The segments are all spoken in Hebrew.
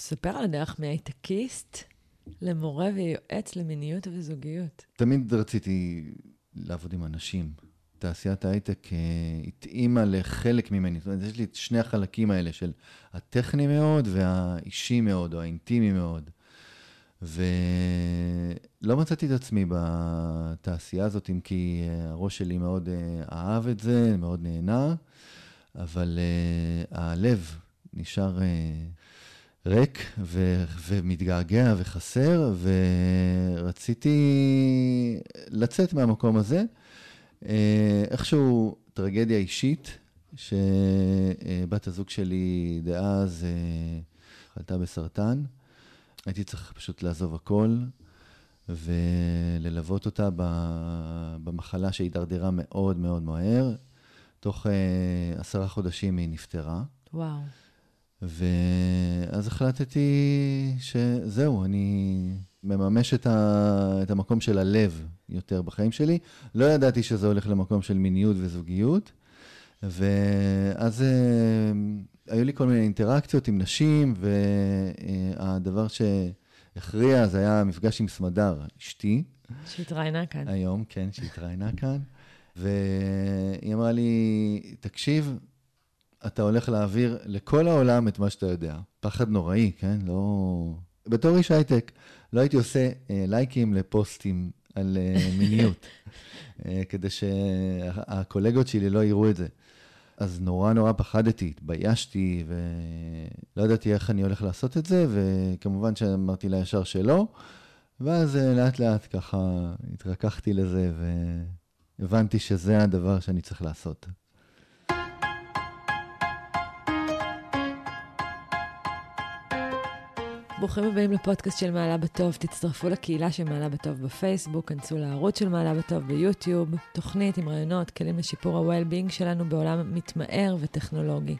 ספר על הדרך מהייטקיסט למורה ויועץ למיניות וזוגיות. תמיד רציתי לעבוד עם אנשים. תעשיית ההייטק אה, התאימה לחלק ממני. זאת אומרת, יש לי את שני החלקים האלה של הטכני מאוד והאישי מאוד, או האינטימי מאוד. ולא מצאתי את עצמי בתעשייה הזאת, אם כי אה, הראש שלי מאוד אה, אהב את זה, מאוד נהנה, אבל הלב נשאר ריק ו- ומתגעגע וחסר, ורציתי לצאת מהמקום הזה. אה, איכשהו טרגדיה אישית, שבת הזוג שלי דאז אה, חלתה בסרטן. הייתי צריך פשוט לעזוב הכל וללוות אותה במחלה שהידרדרה מאוד מאוד מהר. תוך אה, עשרה חודשים היא נפטרה. וואו. ואז החלטתי שזהו, אני מממש את, ה... את המקום של הלב יותר בחיים שלי. לא ידעתי שזה הולך למקום של מיניות וזוגיות, ואז uh, היו לי כל מיני אינטראקציות עם נשים, והדבר שהכריע זה היה מפגש עם סמדר, אשתי. שהתראיינה כאן. היום, כן, שהתראיינה כאן. והיא אמרה לי, תקשיב, אתה הולך להעביר לכל העולם את מה שאתה יודע. פחד נוראי, כן? לא... בתור איש הייטק, לא הייתי עושה אה, לייקים לפוסטים על אה, מיניות, אה, כדי שהקולגות שלי לא יראו את זה. אז נורא נורא פחדתי, התביישתי, ולא ידעתי איך אני הולך לעשות את זה, וכמובן שאמרתי לה ישר שלא, ואז אה, לאט לאט ככה התרככתי לזה, והבנתי שזה הדבר שאני צריך לעשות. ברוכים הבאים לפודקאסט של מעלה בטוב. תצטרפו לקהילה של מעלה בטוב בפייסבוק, כנסו לערוץ של מעלה בטוב ביוטיוב, תוכנית עם רעיונות, כלים לשיפור ה-well-being שלנו בעולם מתמהר וטכנולוגי.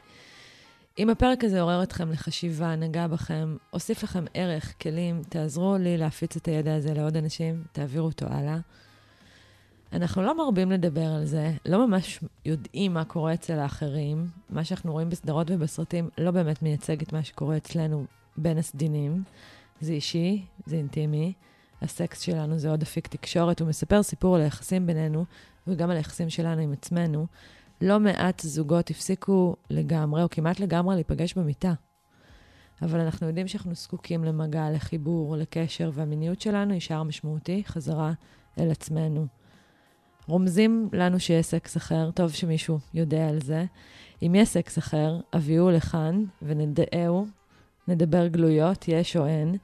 אם הפרק הזה עורר אתכם לחשיבה, נגע בכם, הוסיף לכם ערך, כלים, תעזרו לי להפיץ את הידע הזה לעוד אנשים, תעבירו אותו הלאה. אנחנו לא מרבים לדבר על זה, לא ממש יודעים מה קורה אצל האחרים. מה שאנחנו רואים בסדרות ובסרטים לא באמת מייצג את מה שקורה אצלנו בין הסדינים. זה אישי, זה אינטימי. הסקס שלנו זה עוד אפיק תקשורת. הוא מספר סיפור על היחסים בינינו, וגם על היחסים שלנו עם עצמנו. לא מעט זוגות הפסיקו לגמרי, או כמעט לגמרי, להיפגש במיטה. אבל אנחנו יודעים שאנחנו זקוקים למגע, לחיבור, לקשר, והמיניות שלנו היא שער משמעותי, חזרה אל עצמנו. רומזים לנו שיש סקס אחר, טוב שמישהו יודע על זה. אם יש סקס אחר, הביאו לכאן ונדעהו נדבר גלויות, יש או אין,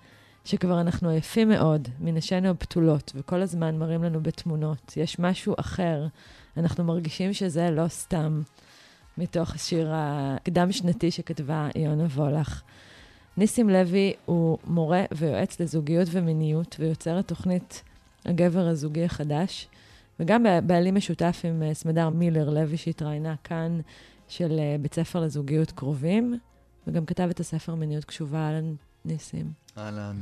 שכבר אנחנו עייפים מאוד מנשינו הבתולות, וכל הזמן מראים לנו בתמונות. יש משהו אחר, אנחנו מרגישים שזה לא סתם, מתוך השיר הקדם-שנתי שכתבה יונה וולך. ניסים לוי הוא מורה ויועץ לזוגיות ומיניות, ויוצר את תוכנית הגבר הזוגי החדש, וגם בעלים משותף עם אה, סמדר מילר לוי שהתראיינה כאן, של אה, בית ספר לזוגיות קרובים. וגם כתב את הספר מיניות קשובה, אהלן ניסים. אהלן.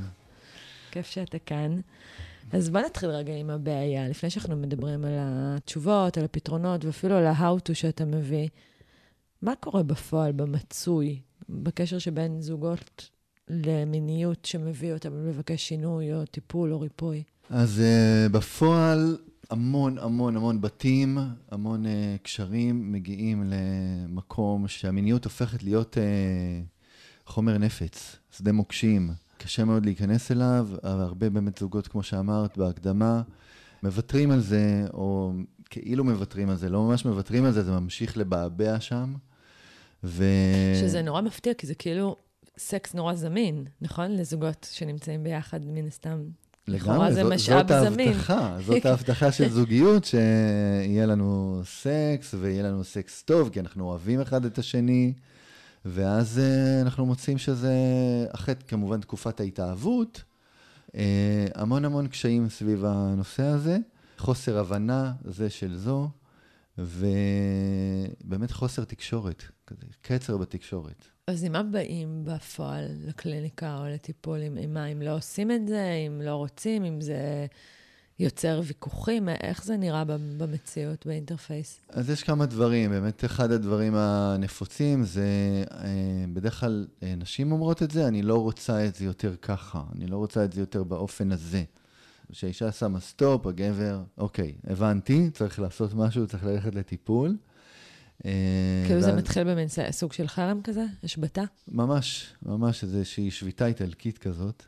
כיף שאתה כאן. אז בוא נתחיל רגע עם הבעיה, לפני שאנחנו מדברים על התשובות, על הפתרונות, ואפילו על ה-how to שאתה מביא. מה קורה בפועל, במצוי, בקשר שבין זוגות למיניות שמביא אותם לבקש שינוי או טיפול או ריפוי? אז uh, בפועל, המון המון המון בתים, המון uh, קשרים מגיעים למקום שהמיניות הופכת להיות uh, חומר נפץ, שדה מוקשים. קשה מאוד להיכנס אליו, הרבה באמת זוגות, כמו שאמרת בהקדמה, מוותרים על זה, או כאילו מוותרים על זה, לא ממש מוותרים על זה, זה ממשיך לבעבע שם. ו... שזה נורא מפתיע, כי זה כאילו סקס נורא זמין, נכון? לזוגות שנמצאים ביחד, מן הסתם, לגמרי, זה משאב זאת זמין. ההבטחה, זאת ההבטחה של זוגיות, שיהיה לנו סקס, ויהיה לנו סקס טוב, כי אנחנו אוהבים אחד את השני, ואז uh, אנחנו מוצאים שזה, אחרי כמובן תקופת ההתאהבות, uh, המון המון קשיים סביב הנושא הזה, חוסר הבנה זה של זו, ובאמת חוסר תקשורת, כזה, קצר בתקשורת. אז עם מה באים בפועל לקליניקה או לטיפול? עם, מה? אם לא עושים את זה, אם לא רוצים, אם זה יוצר ויכוחים? איך זה נראה במציאות, באינטרפייס? אז יש כמה דברים. באמת, אחד הדברים הנפוצים זה, אה, בדרך כלל אה, נשים אומרות את זה, אני לא רוצה את זה יותר ככה, אני לא רוצה את זה יותר באופן הזה. כשאישה שמה סטופ, הגבר, אוקיי, הבנתי, צריך לעשות משהו, צריך ללכת לטיפול. אה, כאילו זה מתחיל במין סוג של חרם כזה? השבתה? ממש, ממש איזושהי שביתה איטלקית כזאת.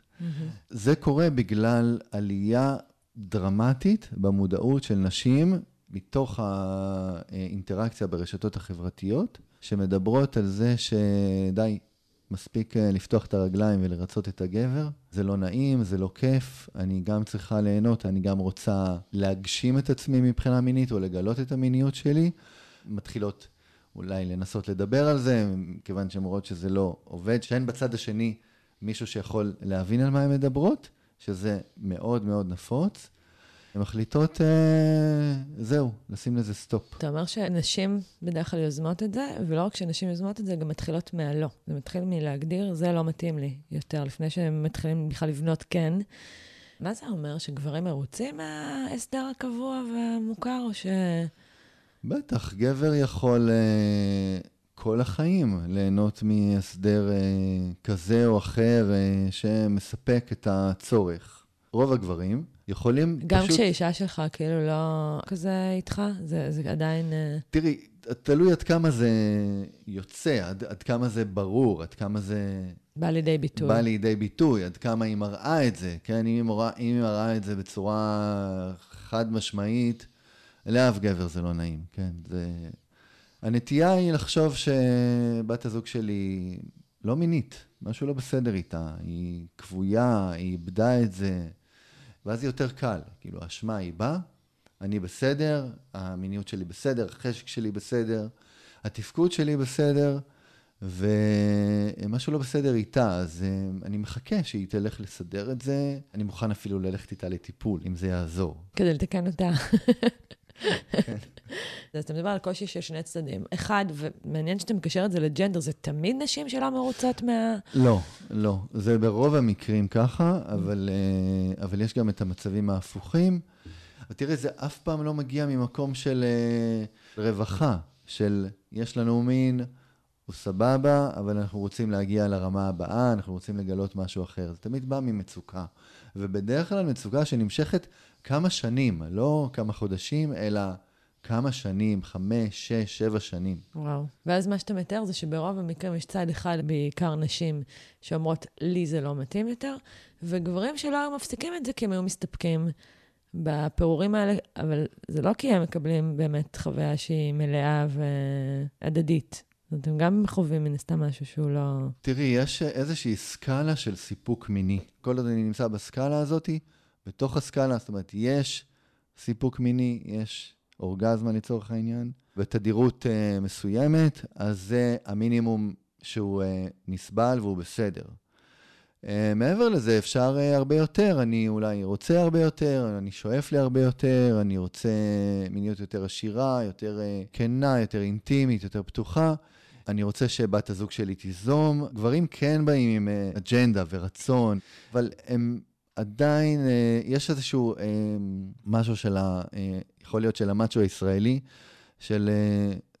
זה קורה בגלל עלייה דרמטית במודעות של נשים מתוך האינטראקציה ברשתות החברתיות, שמדברות על זה שדי, מספיק אה, לפתוח את הרגליים ולרצות את הגבר. זה לא נעים, זה לא כיף, אני גם צריכה ליהנות, אני גם רוצה להגשים את עצמי מבחינה מינית או לגלות את המיניות שלי. מתחילות אולי לנסות לדבר על זה, כיוון שהן רואות שזה לא עובד, שאין בצד השני מישהו שיכול להבין על מה הן מדברות, שזה מאוד מאוד נפוץ. הן מחליטות, אה, זהו, לשים לזה סטופ. אתה אומר שנשים בדרך כלל יוזמות את זה, ולא רק שנשים יוזמות את זה, גם מתחילות מהלא. זה מתחיל מלהגדיר, זה לא מתאים לי יותר, לפני שהם מתחילים בכלל לבנות כן. מה זה אומר, שגברים מרוצים מההסדר הקבוע והמוכר, או ש... בטח, גבר יכול uh, כל החיים ליהנות מהסדר uh, כזה או אחר uh, שמספק את הצורך. רוב הגברים יכולים גם פשוט... גם כשאישה שלך כאילו לא כזה איתך, זה, זה עדיין... תראי, תלוי עד כמה זה יוצא, עד, עד כמה זה ברור, עד כמה זה... בא לידי ביטוי. בא לידי ביטוי, עד כמה היא מראה את זה, כן? אם היא מראה, אם היא מראה את זה בצורה חד משמעית, לאף גבר זה לא נעים, כן? זה... הנטייה היא לחשוב שבת הזוג שלי לא מינית, משהו לא בסדר איתה, היא כבויה, היא איבדה את זה, ואז היא יותר קל, כאילו, האשמה היא באה, אני בסדר, המיניות שלי בסדר, החשק שלי בסדר, התפקוד שלי בסדר, ומשהו לא בסדר איתה, אז אה, אני מחכה שהיא תלך לסדר את זה. אני מוכן אפילו ללכת איתה לטיפול, אם זה יעזור. כדי לתקן אותה. אז אתה מדבר על קושי של שני צדדים. אחד, ומעניין שאתה מקשר את זה לג'נדר, זה תמיד נשים שלא מרוצות מה... לא, לא. זה ברוב המקרים ככה, אבל, אה, אבל יש גם את המצבים ההפוכים. ותראה, זה אף פעם לא מגיע ממקום של אה, רווחה, של יש לנו מין, הוא סבבה, אבל אנחנו רוצים להגיע לרמה הבאה, אנחנו רוצים לגלות משהו אחר. זה תמיד בא ממצוקה. ובדרך כלל מצוקה שנמשכת כמה שנים, לא כמה חודשים, אלא כמה שנים, חמש, שש, שבע שנים. וואו. ואז מה שאתה מתאר זה שברוב המקרים יש צד אחד, בעיקר נשים, שאומרות, לי זה לא מתאים יותר, וגברים שלא היו מפסיקים את זה כי הם היו מסתפקים בפירורים האלה, אבל זה לא כי הם מקבלים באמת חוויה שהיא מלאה והדדית. אומרת, הם גם חווים מן הסתם משהו שהוא לא... תראי, יש איזושהי סקאלה של סיפוק מיני. כל עוד אני נמצא בסקאלה הזאתי, בתוך הסקאלה, זאת אומרת, יש סיפוק מיני, יש אורגזמה לצורך העניין, בתדירות uh, מסוימת, אז זה המינימום שהוא uh, נסבל והוא בסדר. Uh, מעבר לזה, אפשר uh, הרבה יותר, אני אולי רוצה הרבה יותר, אני שואף לי הרבה יותר, אני רוצה מיניות יותר עשירה, יותר uh, כנה, יותר אינטימית, יותר פתוחה. אני רוצה שבת הזוג שלי תיזום. גברים כן באים עם uh, אג'נדה ורצון, אבל הם עדיין, uh, יש איזשהו uh, משהו של ה... יכול להיות של המאצ'ו הישראלי, של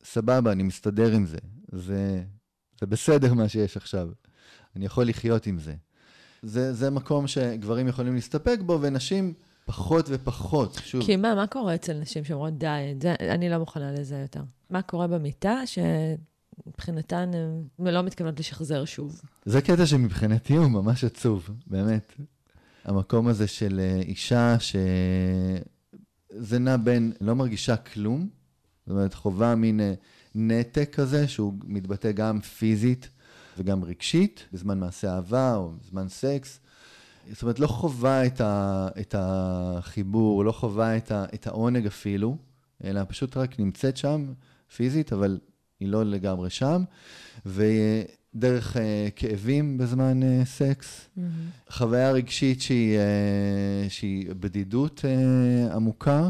סבבה, אני מסתדר עם זה. זה, זה בסדר מה שיש עכשיו. אני יכול לחיות עם זה. זה, זה מקום שגברים יכולים להסתפק בו, ונשים פחות ופחות, שוב. כי מה, מה קורה אצל נשים שאומרות, די, זה, אני לא מוכנה לזה יותר? מה קורה במיטה שמבחינתן הן לא מתכוונות לשחזר שוב? זה קטע שמבחינתי הוא ממש עצוב, באמת. המקום הזה של אה, אישה שזה נע בין לא מרגישה כלום, זאת אומרת, חובה מין אה, נתק כזה, שהוא מתבטא גם פיזית וגם רגשית, בזמן מעשה אהבה או בזמן סקס. זאת אומרת, לא חווה את, ה, את החיבור, לא חווה את, ה, את העונג אפילו, אלא פשוט רק נמצאת שם פיזית, אבל היא לא לגמרי שם. ו... דרך uh, כאבים בזמן uh, סקס, mm-hmm. חוויה רגשית שהיא, uh, שהיא בדידות uh, עמוקה.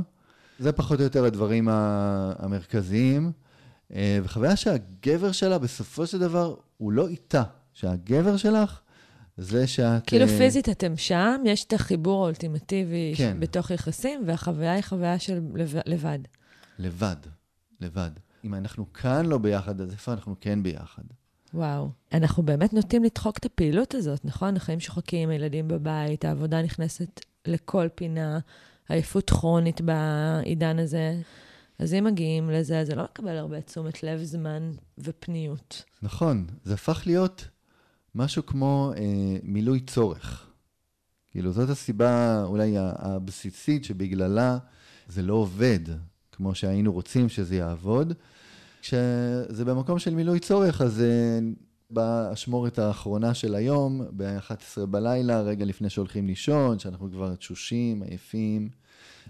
זה פחות או יותר הדברים המרכזיים. Uh, וחוויה שהגבר שלה בסופו של דבר הוא לא איתה, שהגבר שלך זה שאת... כאילו פיזית אתם שם, יש את החיבור האולטימטיבי כן. בתוך יחסים, והחוויה היא חוויה של לב- לבד. לבד, לבד. אם אנחנו כאן לא ביחד, אז איפה אנחנו כן ביחד? וואו. אנחנו באמת נוטים לדחוק את הפעילות הזאת, נכון? החיים שוחקים, הילדים בבית, העבודה נכנסת לכל פינה, עייפות כרונית בעידן הזה. אז אם מגיעים לזה, זה לא מקבל הרבה תשומת לב, זמן ופניות. נכון, זה הפך להיות משהו כמו אה, מילוי צורך. כאילו, זאת הסיבה אולי הבסיסית שבגללה זה לא עובד כמו שהיינו רוצים שזה יעבוד. כשזה במקום של מילוי צורך, אז אה, באשמורת האחרונה של היום, ב-11 בלילה, רגע לפני שהולכים לישון, שאנחנו כבר תשושים, עייפים,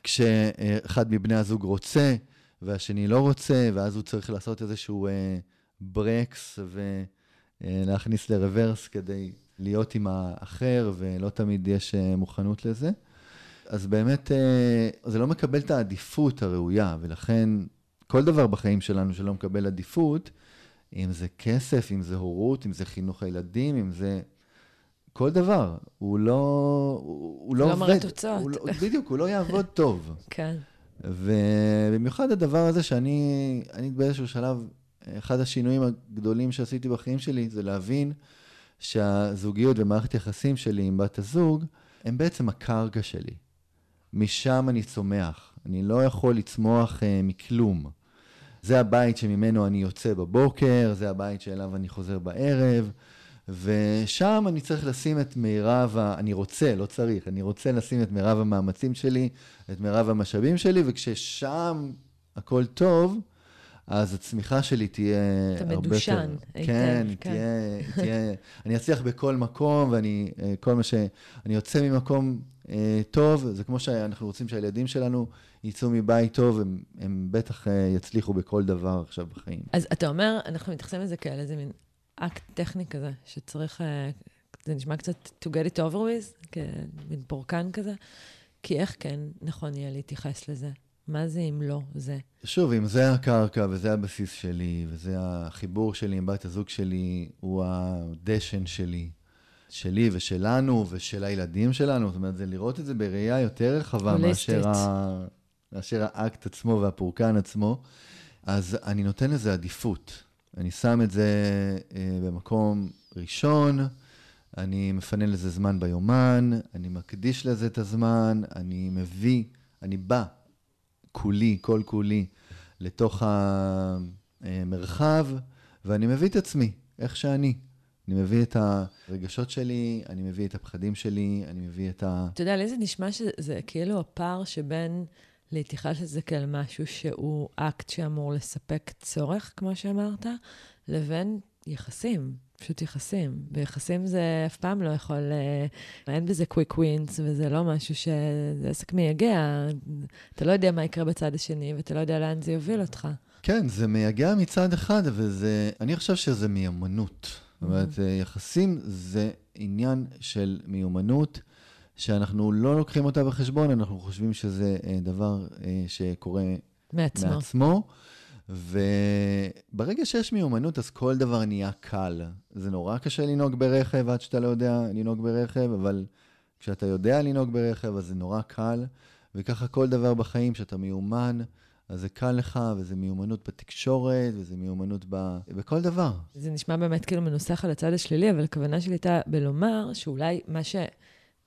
כשאחד מבני הזוג רוצה והשני לא רוצה, ואז הוא צריך לעשות איזשהו אה, ברקס ולהכניס לרוורס כדי להיות עם האחר, ולא תמיד יש אה, מוכנות לזה. אז באמת, אה, זה לא מקבל את העדיפות הראויה, ולכן כל דבר בחיים שלנו שלא מקבל עדיפות, אם זה כסף, אם זה הורות, אם זה חינוך הילדים, אם זה... כל דבר, הוא לא, הוא, הוא לא לא עובד. מראה תוצאות. הוא לא, בדיוק, הוא לא יעבוד טוב. כן. ובמיוחד הדבר הזה שאני, אני באיזשהו שלב, אחד השינויים הגדולים שעשיתי בחיים שלי זה להבין שהזוגיות ומערכת יחסים שלי עם בת הזוג, הם בעצם הקרקע שלי. משם אני צומח. אני לא יכול לצמוח uh, מכלום. זה הבית שממנו אני יוצא בבוקר, זה הבית שאליו אני חוזר בערב, ושם אני צריך לשים את מירב, ה... אני רוצה, לא צריך, אני רוצה לשים את מירב המאמצים שלי, את מירב המשאבים שלי, וכששם הכל טוב, אז הצמיחה שלי תהיה אתה הרבה יותר... מדושן היטב, כן, כן. תהיה, תהיה... אני אצליח בכל מקום, ואני, אה, כל מה ש... אני יוצא ממקום אה, טוב, זה כמו שאנחנו רוצים שהילדים שלנו יצאו מבית טוב, הם, הם בטח אה, יצליחו בכל דבר עכשיו בחיים. אז אתה אומר, אנחנו מתייחסים לזה כאל איזה מין אקט טכני כזה, שצריך, אה, זה נשמע קצת to get it over with, כמין פורקן כזה, כי איך כן נכון יהיה להתייחס לזה? מה זה אם לא זה? שוב, אם זה הקרקע וזה הבסיס שלי, וזה החיבור שלי עם בת הזוג שלי, הוא הדשן שלי, שלי ושלנו ושל הילדים שלנו, זאת אומרת, זה לראות את זה בראייה יותר רחבה הוליסטית. מאשר, ה... מאשר האקט עצמו והפורקן עצמו, אז אני נותן לזה עדיפות. אני שם את זה אה, במקום ראשון, אני מפנה לזה זמן ביומן, אני מקדיש לזה את הזמן, אני מביא, אני בא כולי, כל כולי, לתוך המרחב, ואני מביא את עצמי, איך שאני. אני מביא את הרגשות שלי, אני מביא את הפחדים שלי, אני מביא את ה... אתה יודע, לי זה נשמע שזה כאילו הפער שבין להתייחס לזה כאל משהו שהוא אקט שאמור לספק צורך, כמו שאמרת, לבין יחסים, פשוט יחסים. ויחסים זה אף פעם לא יכול, אה, אין בזה קוויק ווינס, וזה לא משהו ש... זה עסק מייגע. אתה לא יודע מה יקרה בצד השני, ואתה לא יודע לאן זה יוביל אותך. כן, זה מייגע מצד אחד, וזה... אני חושב שזה מיומנות. זאת אומרת, אה, יחסים זה עניין של מיומנות, שאנחנו לא לוקחים אותה בחשבון, אנחנו חושבים שזה אה, דבר אה, שקורה מעצמו. מעצמו. וברגע שיש מיומנות, אז כל דבר נהיה קל. זה נורא קשה לנהוג ברכב עד שאתה לא יודע לנהוג ברכב, אבל כשאתה יודע לנהוג ברכב, אז זה נורא קל. וככה כל דבר בחיים, שאתה מיומן, אז זה קל לך, וזה מיומנות בתקשורת, וזה מיומנות ב... בכל דבר. זה נשמע באמת כאילו מנוסח על הצד השלילי, אבל הכוונה שלי הייתה בלומר שאולי מה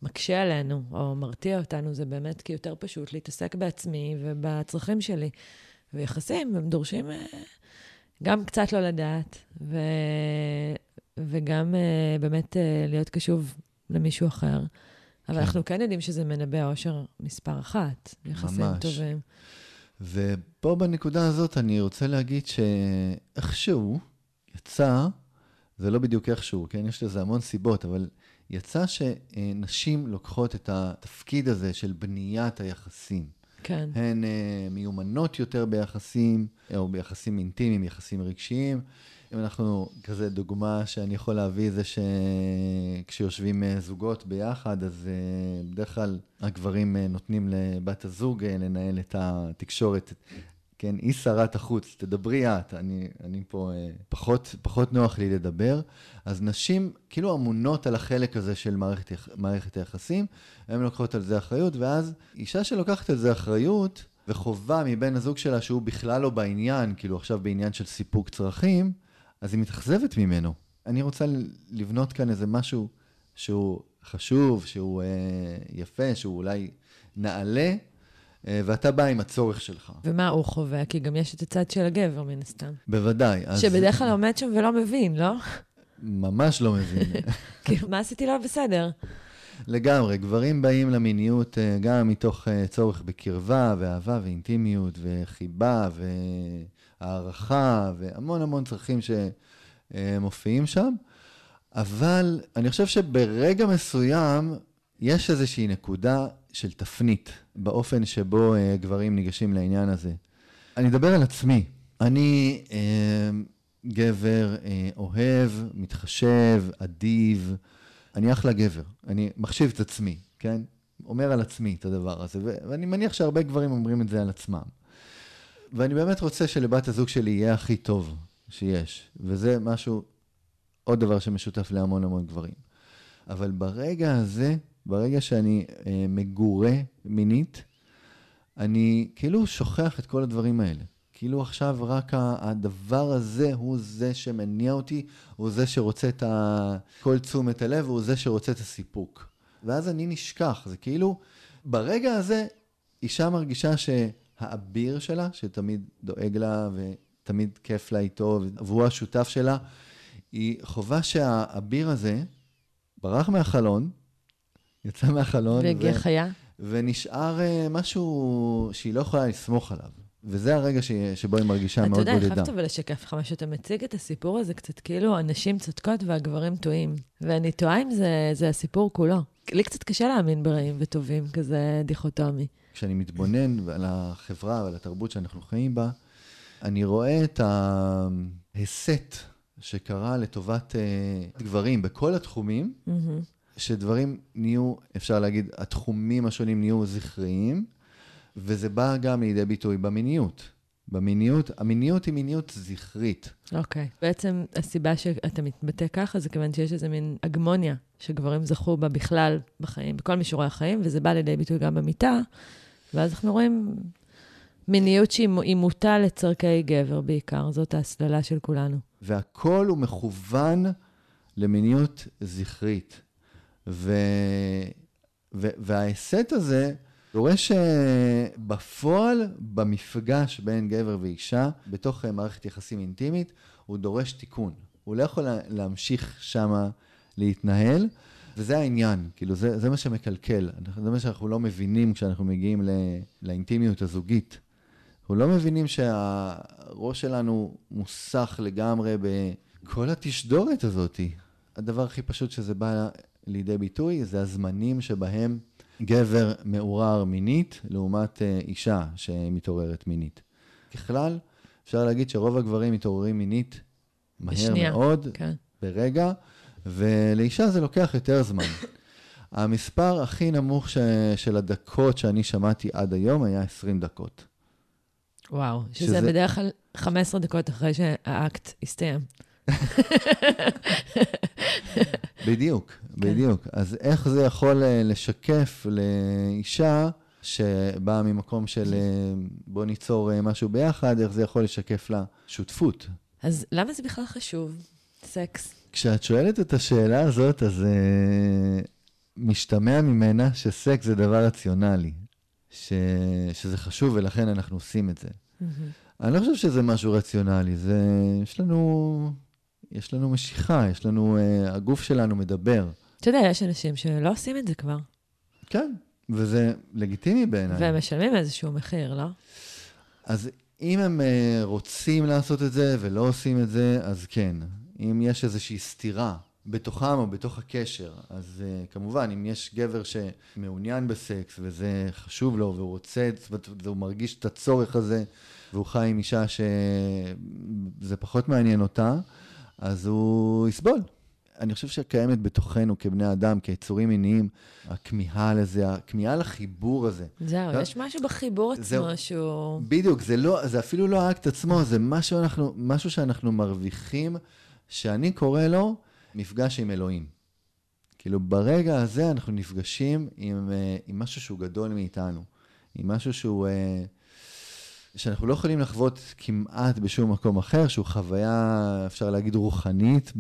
שמקשה עלינו, או מרתיע אותנו, זה באמת כי יותר פשוט להתעסק בעצמי ובצרכים שלי. ויחסים, הם דורשים אה, גם קצת לא לדעת, ו... וגם אה, באמת אה, להיות קשוב למישהו אחר. אבל כן. אנחנו כן יודעים שזה מנבא אושר מספר אחת, יחסים ממש. טובים. ופה בנקודה הזאת אני רוצה להגיד שאיכשהו יצא, זה לא בדיוק איכשהו, כן? יש לזה המון סיבות, אבל יצא שנשים לוקחות את התפקיד הזה של בניית היחסים. כן. הן אה, מיומנות יותר ביחסים, או ביחסים אינטימיים, יחסים רגשיים. אם אנחנו, כזה דוגמה שאני יכול להביא זה שכשיושבים אה, זוגות ביחד, אז אה, בדרך כלל הגברים נותנים לבת הזוג לנהל את התקשורת כן, היא שרת החוץ, תדברי את, אני, אני פה, אה, פחות, פחות נוח לי לדבר. אז נשים כאילו אמונות על החלק הזה של מערכת, מערכת היחסים, הן לוקחות על זה אחריות, ואז אישה שלוקחת על זה אחריות, וחובה מבן הזוג שלה שהוא בכלל לא בעניין, כאילו עכשיו בעניין של סיפוק צרכים, אז היא מתאכזבת ממנו. אני רוצה לבנות כאן איזה משהו שהוא חשוב, שהוא אה, יפה, שהוא אולי נעלה, ואתה בא עם הצורך שלך. ומה הוא חווה? כי גם יש את הצד של הגבר, מן הסתם. בוודאי. אז... שבדרך כלל עומד שם ולא מבין, לא? ממש לא מבין. כאילו, מה עשיתי לא בסדר? לגמרי, גברים באים למיניות אה, גם מתוך אה, צורך בקרבה ואהבה ואינטימיות וחיבה והערכה והמון המון צרכים שמופיעים שם, אבל אני חושב שברגע מסוים יש איזושהי נקודה של תפנית באופן שבו אה, גברים ניגשים לעניין הזה. אני אדבר על עצמי. אני אה, גבר אה, אוהב, מתחשב, אדיב. אני אחלה גבר. אני מחשיב את עצמי, כן? אומר על עצמי את הדבר הזה, ואני מניח שהרבה גברים אומרים את זה על עצמם. ואני באמת רוצה שלבת הזוג שלי יהיה הכי טוב שיש, וזה משהו, עוד דבר שמשותף להמון המון גברים. אבל ברגע הזה, ברגע שאני אה, מגורה מינית, אני כאילו שוכח את כל הדברים האלה. כאילו עכשיו רק הדבר הזה הוא זה שמניע אותי, הוא זה שרוצה את כל תשומת הלב, הוא זה שרוצה את הסיפוק. ואז אני נשכח, זה כאילו, ברגע הזה אישה מרגישה שהאביר שלה, שתמיד דואג לה ותמיד כיף לה איתו, והוא השותף שלה, היא חובה שהאביר הזה ברח מהחלון, יצא מהחלון. והגיע ו... חיה. ונשאר אה, משהו שהיא לא יכולה לסמוך עליו. וזה הרגע ש... שבו היא מרגישה מאוד בודדה. אתה יודע, חייבת אבל לשקף לך משהו. אתה מציג את הסיפור הזה קצת כאילו הנשים צודקות והגברים טועים. ואני טועה אם זה, זה הסיפור כולו. לי קצת קשה להאמין ברעים וטובים, כזה דיכוטומי. כשאני מתבונן על החברה ועל התרבות שאנחנו חיים בה, אני רואה את ההסט שקרה לטובת uh, גברים בכל התחומים, mm-hmm. שדברים נהיו, אפשר להגיד, התחומים השונים נהיו זכריים, וזה בא גם לידי ביטוי במיניות. במיניות, המיניות היא מיניות זכרית. אוקיי. Okay. בעצם הסיבה שאתה מתבטא ככה זה כיוון שיש איזה מין הגמוניה שגברים זכו בה בכלל בחיים, בכל מישורי החיים, וזה בא לידי ביטוי גם במיטה, ואז אנחנו רואים מיניות שהיא מוטה לצורכי גבר בעיקר, זאת ההסללה של כולנו. והכל הוא מכוון למיניות זכרית. ו... ו... וההסט הזה דורש אה, בפועל, במפגש בין גבר ואישה, בתוך אה, מערכת יחסים אינטימית, הוא דורש תיקון. הוא לא יכול להמשיך שמה להתנהל, וזה העניין, כאילו זה, זה מה שמקלקל, זה מה שאנחנו לא מבינים כשאנחנו מגיעים לא, לאינטימיות הזוגית. אנחנו לא מבינים שהראש שלנו מוסך לגמרי בכל התשדורת הזאת. הדבר הכי פשוט שזה בא לידי ביטוי זה הזמנים שבהם גבר מעורר מינית לעומת אה, אישה שמתעוררת מינית. ככלל, אפשר להגיד שרוב הגברים מתעוררים מינית מהר בשנייה, מאוד, כן. ברגע, ולאישה זה לוקח יותר זמן. המספר הכי נמוך ש... של הדקות שאני שמעתי עד היום היה 20 דקות. וואו, שזה, שזה בדרך כלל 15 דקות אחרי שהאקט הסתיים. בדיוק. בדיוק. אז איך זה יכול אה, לשקף לאישה שבאה ממקום של אה, בוא ניצור אה, משהו ביחד, איך זה יכול לשקף לה שותפות? אז למה זה בכלל חשוב, סקס? כשאת שואלת את השאלה הזאת, אז uh, משתמע ממנה שסקס זה דבר רציונלי, ש... שזה חשוב ולכן אנחנו עושים את זה. Mm-hmm. אני לא חושב שזה משהו רציונלי, זה... יש לנו יש לנו משיכה, יש לנו, uh, הגוף שלנו מדבר. אתה יודע, יש אנשים שלא עושים את זה כבר. כן, וזה לגיטימי בעיניי. והם משלמים איזשהו מחיר, לא? אז אם הם uh, רוצים לעשות את זה ולא עושים את זה, אז כן. אם יש איזושהי סתירה בתוכם או בתוך הקשר, אז uh, כמובן, אם יש גבר שמעוניין בסקס וזה חשוב לו והוא רוצה, והוא מרגיש את הצורך הזה, והוא חי עם אישה שזה פחות מעניין אותה, אז הוא יסבול. אני חושב שקיימת בתוכנו כבני אדם, כיצורים מיניים, הכמיהה לזה, הכמיהה לחיבור הזה. זהו, לא- יש משהו בחיבור זהו. עצמו שהוא... בדיוק, זה, לא, זה אפילו לא האקט עצמו, זה משהו, אנחנו, משהו שאנחנו מרוויחים, שאני קורא לו מפגש עם אלוהים. כאילו, ברגע הזה אנחנו נפגשים עם, אה, עם משהו שהוא גדול מאיתנו, עם משהו שהוא... שאנחנו לא יכולים לחוות כמעט בשום מקום אחר, שהוא חוויה, אפשר להגיד, רוחנית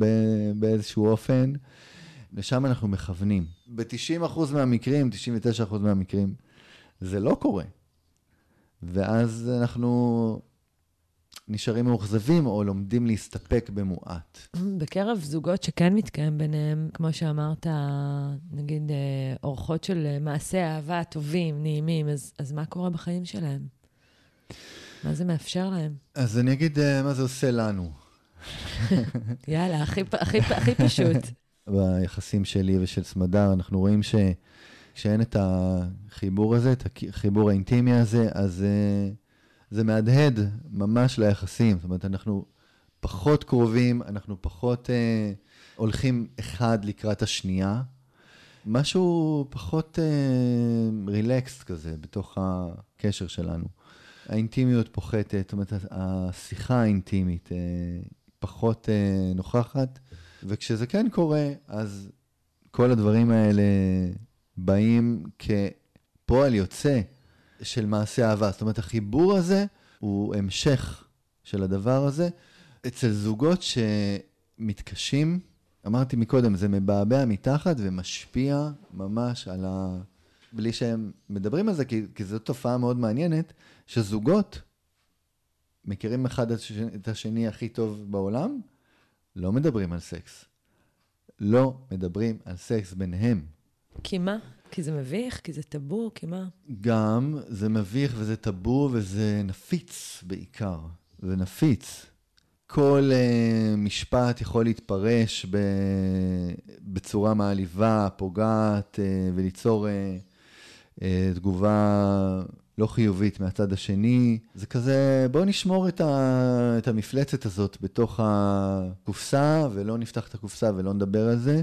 באיזשהו אופן. לשם אנחנו מכוונים. ב-90% מהמקרים, 99% מהמקרים, זה לא קורה. ואז אנחנו נשארים מאוכזבים או לומדים להסתפק במועט. בקרב זוגות שכן מתקיים ביניהם, כמו שאמרת, נגיד, אה, אורחות של אה, מעשי אהבה טובים, נעימים, אז, אז מה קורה בחיים שלהם? מה זה מאפשר להם? אז אני אגיד אה, מה זה עושה לנו. יאללה, הכי, הכי, הכי פשוט. ביחסים שלי ושל סמדר, אנחנו רואים שכשאין את החיבור הזה, את החיבור האינטימי הזה, אז uh, זה מהדהד ממש ליחסים. זאת אומרת, אנחנו פחות קרובים, אנחנו פחות uh, הולכים אחד לקראת השנייה. משהו פחות רילקסט uh, כזה בתוך הקשר שלנו. האינטימיות פוחתת, זאת אומרת, השיחה האינטימית uh, פחות uh, נוכחת. וכשזה כן קורה, אז כל הדברים האלה באים כפועל יוצא של מעשה אהבה. זאת אומרת, החיבור הזה הוא המשך של הדבר הזה. אצל זוגות שמתקשים, אמרתי מקודם, זה מבעבע מתחת ומשפיע ממש על ה... בלי שהם מדברים על זה, כי, כי זו תופעה מאוד מעניינת, שזוגות מכירים אחד את השני הכי טוב בעולם, לא מדברים על סקס. לא מדברים על סקס ביניהם. כי מה? כי זה מביך? כי זה טאבו? כי מה? גם זה מביך וזה טאבו וזה נפיץ בעיקר. זה נפיץ. כל uh, משפט יכול להתפרש ב... בצורה מעליבה, פוגעת, uh, וליצור uh, uh, תגובה לא חיובית מהצד השני. זה כזה, בואו נשמור את, ה, את המפלצת הזאת בתוך הקופסה, ולא נפתח את הקופסה ולא נדבר על זה,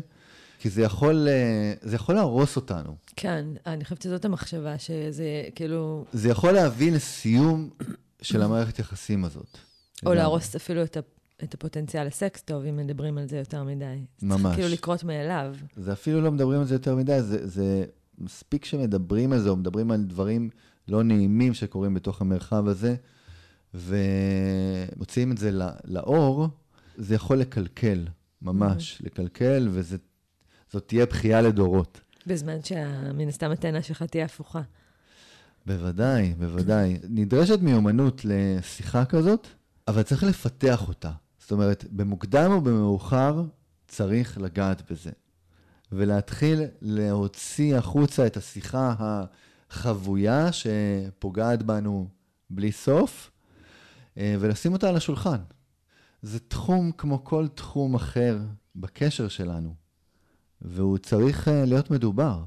כי זה יכול, זה יכול להרוס אותנו. כן, אני חושבת שזאת המחשבה, שזה כאילו... זה יכול להביא לסיום של המערכת יחסים הזאת. או להרוס אפילו את, ה, את הפוטנציאל לסקס טוב, אם מדברים על זה יותר מדי. ממש. צריך כאילו לקרות מאליו. זה אפילו לא מדברים על זה יותר מדי, זה, זה מספיק שמדברים על זה, או מדברים על דברים לא נעימים שקורים בתוך המרחב הזה, ומוציאים את זה לאור, זה יכול לקלקל, ממש, לקלקל, וזאת תהיה בכייה לדורות. בזמן שמן הסתם הטענה שלך תהיה הפוכה. בוודאי, בוודאי. נדרשת מיומנות לשיחה כזאת, אבל צריך לפתח אותה. זאת אומרת, במוקדם או במאוחר צריך לגעת בזה. ולהתחיל להוציא החוצה את השיחה החבויה שפוגעת בנו בלי סוף, ולשים אותה על השולחן. זה תחום כמו כל תחום אחר בקשר שלנו, והוא צריך להיות מדובר.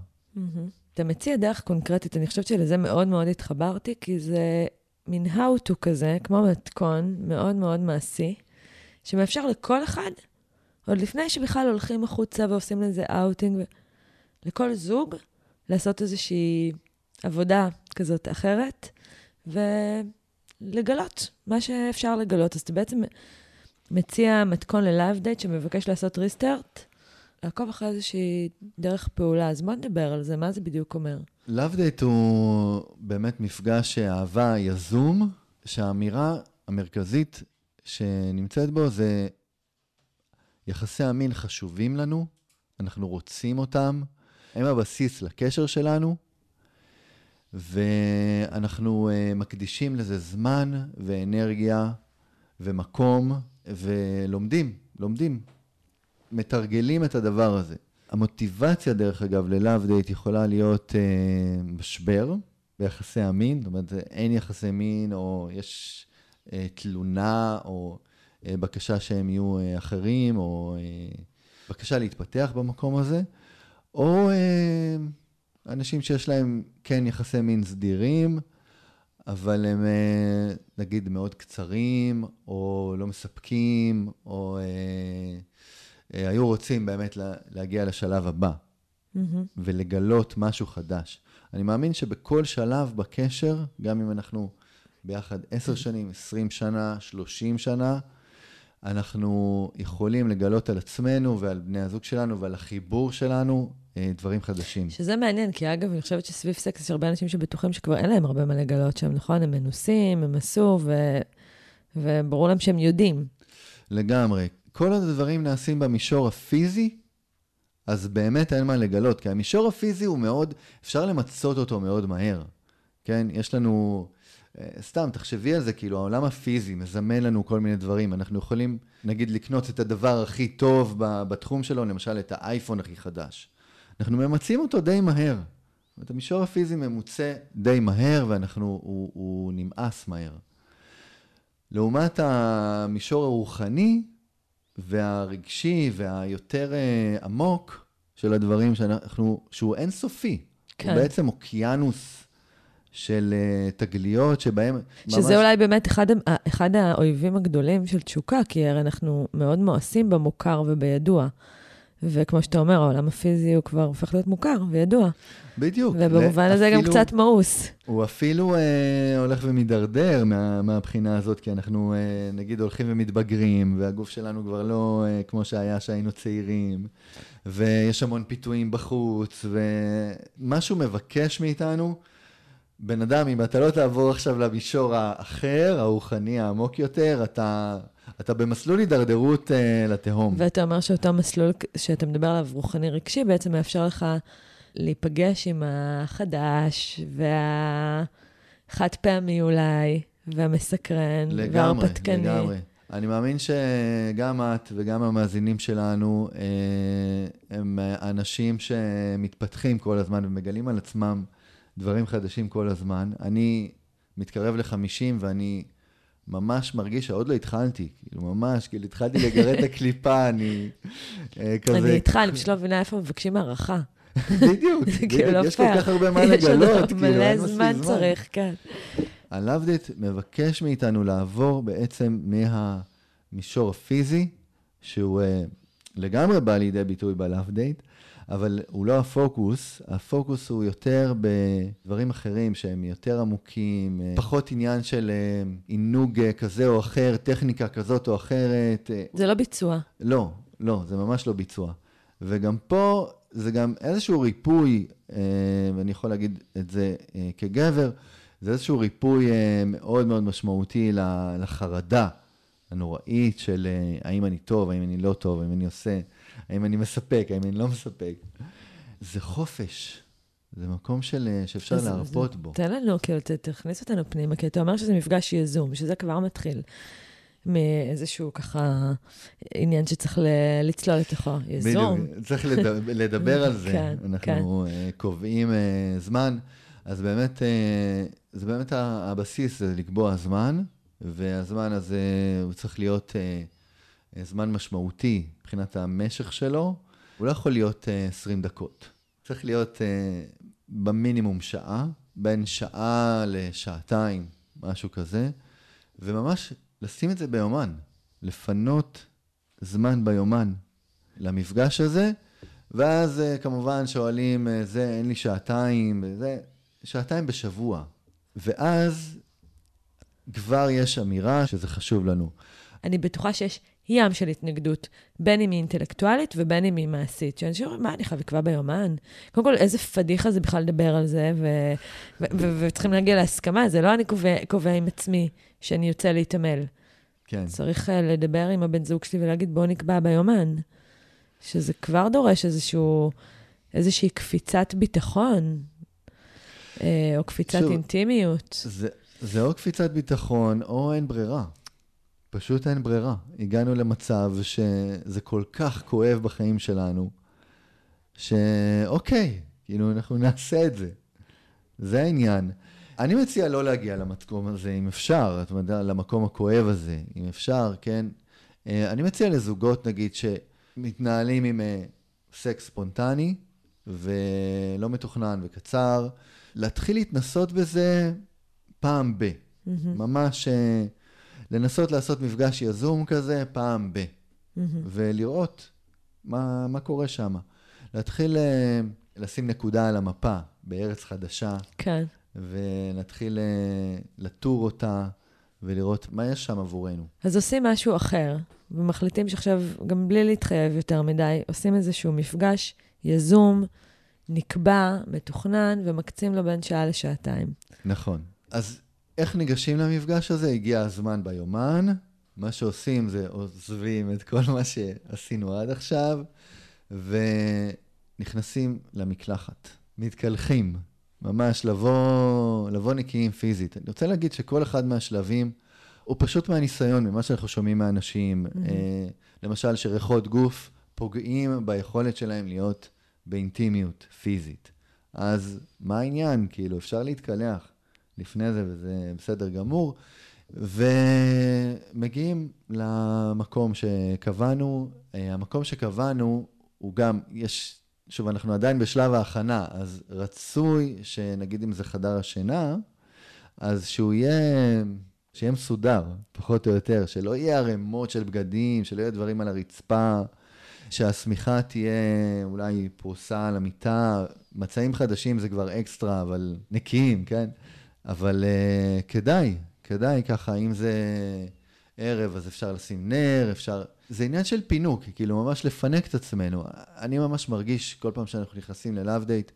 אתה מציע דרך קונקרטית, אני חושבת שלזה מאוד מאוד התחברתי, כי זה מין how to כזה, כמו מתכון מאוד מאוד מעשי, שמאפשר לכל אחד, עוד לפני שבכלל הולכים החוצה ועושים לזה אאוטינג, לכל זוג, לעשות איזושהי עבודה כזאת אחרת, ולגלות מה שאפשר לגלות. אז אתה בעצם מציע מתכון ל love date שמבקש לעשות restart, לעקוב אחרי איזושהי דרך פעולה. אז בוא נדבר על זה, מה זה בדיוק אומר? Love Date הוא באמת מפגש אהבה יזום, שהאמירה המרכזית שנמצאת בו זה יחסי המין חשובים לנו, אנחנו רוצים אותם, הם הבסיס לקשר שלנו, ואנחנו uh, מקדישים לזה זמן ואנרגיה ומקום, ולומדים, לומדים, מתרגלים את הדבר הזה. המוטיבציה, דרך אגב, ללאו דייט יכולה להיות uh, משבר ביחסי המין, זאת אומרת, אין יחסי מין, או יש uh, תלונה, או uh, בקשה שהם יהיו uh, אחרים, או uh, בקשה להתפתח במקום הזה, או uh, אנשים שיש להם כן יחסי מין סדירים, אבל הם uh, נגיד מאוד קצרים, או לא מספקים, או... Uh, אה, היו רוצים באמת להגיע לשלב הבא, mm-hmm. ולגלות משהו חדש. אני מאמין שבכל שלב בקשר, גם אם אנחנו ביחד עשר שנים, עשרים שנה, שלושים שנה, אנחנו יכולים לגלות על עצמנו ועל בני הזוג שלנו ועל החיבור שלנו אה, דברים חדשים. שזה מעניין, כי אגב, אני חושבת שסביב סקס יש הרבה אנשים שבטוחים שכבר אין להם הרבה מה לגלות שם, נכון? הם מנוסים, הם עשו, ו... וברור להם שהם יודעים. לגמרי. כל עוד הדברים נעשים במישור הפיזי, אז באמת אין מה לגלות, כי המישור הפיזי הוא מאוד, אפשר למצות אותו מאוד מהר. כן? יש לנו... אה, סתם, תחשבי על זה, כאילו, העולם הפיזי מזמן לנו כל מיני דברים. אנחנו יכולים, נגיד, לקנות את הדבר הכי טוב בתחום שלו, למשל את האייפון הכי חדש. אנחנו ממצים אותו די מהר. זאת אומרת, המישור הפיזי ממוצה די מהר, ואנחנו, הוא, הוא נמאס מהר. לעומת המישור הרוחני והרגשי והיותר אה, עמוק של הדברים שאנחנו, שהוא אינסופי. כן. הוא בעצם אוקיינוס של uh, תגליות שבהם שזה ממש... אולי באמת אחד, אחד האויבים הגדולים של תשוקה, כי הרי אנחנו מאוד מואסים במוכר ובידוע. וכמו שאתה אומר, העולם הפיזי הוא כבר הופך להיות מוכר וידוע. בדיוק. ובמובן הזה גם קצת מאוס. הוא אפילו אה, הולך ומידרדר מה, מהבחינה הזאת, כי אנחנו אה, נגיד הולכים ומתבגרים, והגוף שלנו כבר לא אה, כמו שהיה כשהיינו צעירים, ויש המון פיתויים בחוץ, ומשהו מבקש מאיתנו. בן אדם, אם אתה לא תעבור עכשיו למישור האחר, הרוחני העמוק יותר, אתה אתה במסלול הידרדרות uh, לתהום. ואתה אומר שאותו מסלול שאתה מדבר עליו, רוחני רגשי, בעצם מאפשר לך להיפגש עם החדש, והחד פעמי אולי, והמסקרן, לגמרי, וההרפתקני. לגמרי, לגמרי. אני מאמין שגם את וגם המאזינים שלנו אה, הם אנשים שמתפתחים כל הזמן ומגלים על עצמם דברים חדשים כל הזמן. אני מתקרב ל-50 ואני ממש מרגיש שעוד לא התחלתי, כאילו ממש, כאילו התחלתי לגרד את הקליפה, אני אה, כזה... אני איתך, אני פשוט לא מבינה איפה מבקשים הארכה. בדיוק, בדיוק, לא יש כל כך הרבה מה לגלות, כאילו, אין מספיק זמן. מלא זמן צריך, כן. ה love date מבקש מאיתנו לעבור בעצם מהמישור הפיזי, שהוא אה, לגמרי בא לידי ביטוי ב love date, אבל הוא לא הפוקוס, הפוקוס הוא יותר בדברים אחרים שהם יותר עמוקים, אה, פחות עניין של אה, עינוג אה, כזה או אחר, טכניקה כזאת או אחרת. זה לא ביצוע. לא, לא, זה ממש לא ביצוע. וגם פה זה גם איזשהו ריפוי, ואני יכול להגיד את זה כגבר, זה איזשהו ריפוי מאוד מאוד משמעותי לחרדה הנוראית של האם אני טוב, האם אני לא טוב, האם אני עושה. האם אני מספק, האם אני לא מספק. זה חופש. זה מקום של, אה, שאפשר אז, להרפות בו. תן לנו, כאילו, תכניס אותנו פנימה, כי אתה אומר שזה מפגש יזום, שזה כבר מתחיל מאיזשהו ככה עניין שצריך ל, לצלול לתוכו. יזום. בדיוק, צריך לדבר, לדבר על זה. כן, אנחנו כן. Uh, קובעים uh, זמן, אז באמת, uh, זה באמת הבסיס, זה לקבוע זמן, והזמן הזה הוא צריך להיות... Uh, אה, זמן משמעותי מבחינת המשך שלו, הוא לא יכול להיות uh, אה, 20 דקות. צריך להיות uh, במינימום שעה, בין שעה לשעתיים, משהו כזה, וממש לשים את זה ביומן, לפנות זמן ביומן למפגש הזה, ואז כמובן שואלים, זה, אין לי שעתיים, זה, שעתיים בשבוע. ואז כבר יש אמירה שזה חשוב לנו. אני בטוחה שיש ים של התנגדות, בין אם היא אינטלקטואלית ובין אם היא מעשית. שאנשים אומרים, מה, אני לקבוע ביומן? קודם כל, איזה פדיחה זה בכלל לדבר על זה, וצריכים להגיע להסכמה, זה לא אני קובע, קובע עם עצמי שאני יוצא להתעמל. כן. צריך uh, לדבר עם הבן זוג שלי ולהגיד, בואו נקבע ביומן. שזה כבר דורש איזשהו, איזושהי קפיצת ביטחון, אה, או קפיצת שוב, אינטימיות. זה, זה או קפיצת ביטחון, או אין ברירה. פשוט אין ברירה. הגענו למצב שזה כל כך כואב בחיים שלנו, שאוקיי, כאילו, אנחנו נעשה את זה. זה העניין. אני מציע לא להגיע למקום הזה, אם אפשר, זאת אומרת, למקום הכואב הזה, אם אפשר, כן? אה, אני מציע לזוגות, נגיד, שמתנהלים עם אה, סקס ספונטני ולא מתוכנן וקצר, להתחיל להתנסות בזה פעם ב. Mm-hmm. ממש לנסות לעשות מפגש יזום כזה פעם ב. Mm-hmm. ולראות מה, מה קורה שם. להתחיל אה, לשים נקודה על המפה בארץ חדשה, כן. ונתחיל אה, לטור אותה ולראות מה יש שם עבורנו. אז עושים משהו אחר, ומחליטים שעכשיו, גם בלי להתחייב יותר מדי, עושים איזשהו מפגש יזום, נקבע, מתוכנן, ומקצים לו בין שעה לשעתיים. נכון. אז איך ניגשים למפגש הזה? הגיע הזמן ביומן. מה שעושים זה עוזבים את כל מה שעשינו עד עכשיו, ונכנסים למקלחת. מתקלחים, ממש לבוא, לבוא נקיים פיזית. אני רוצה להגיד שכל אחד מהשלבים הוא פשוט מהניסיון, ממה שאנחנו שומעים מאנשים. Mm-hmm. אה, למשל, שריחות גוף פוגעים ביכולת שלהם להיות באינטימיות פיזית. אז מה העניין? כאילו, אפשר להתקלח לפני זה, וזה בסדר גמור. ומגיעים למקום שקבענו. אה, המקום שקבענו הוא גם, יש, שוב, אנחנו עדיין בשלב ההכנה, אז רצוי שנגיד אם זה חדר השינה, אז שהוא יהיה, שיהיה מסודר, פחות או יותר, שלא יהיה ערימות של בגדים, שלא יהיה דברים על הרצפה, שהשמיכה תהיה אולי פרוסה על המיטה. מצעים חדשים זה כבר אקסטרה, אבל נקיים, כן? אבל אה, כדאי, כדאי ככה, אם זה ערב, אז אפשר לשים נר, אפשר... זה עניין של פינוק, כאילו ממש לפנק את עצמנו. אני ממש מרגיש, כל פעם שאנחנו נכנסים ל love date,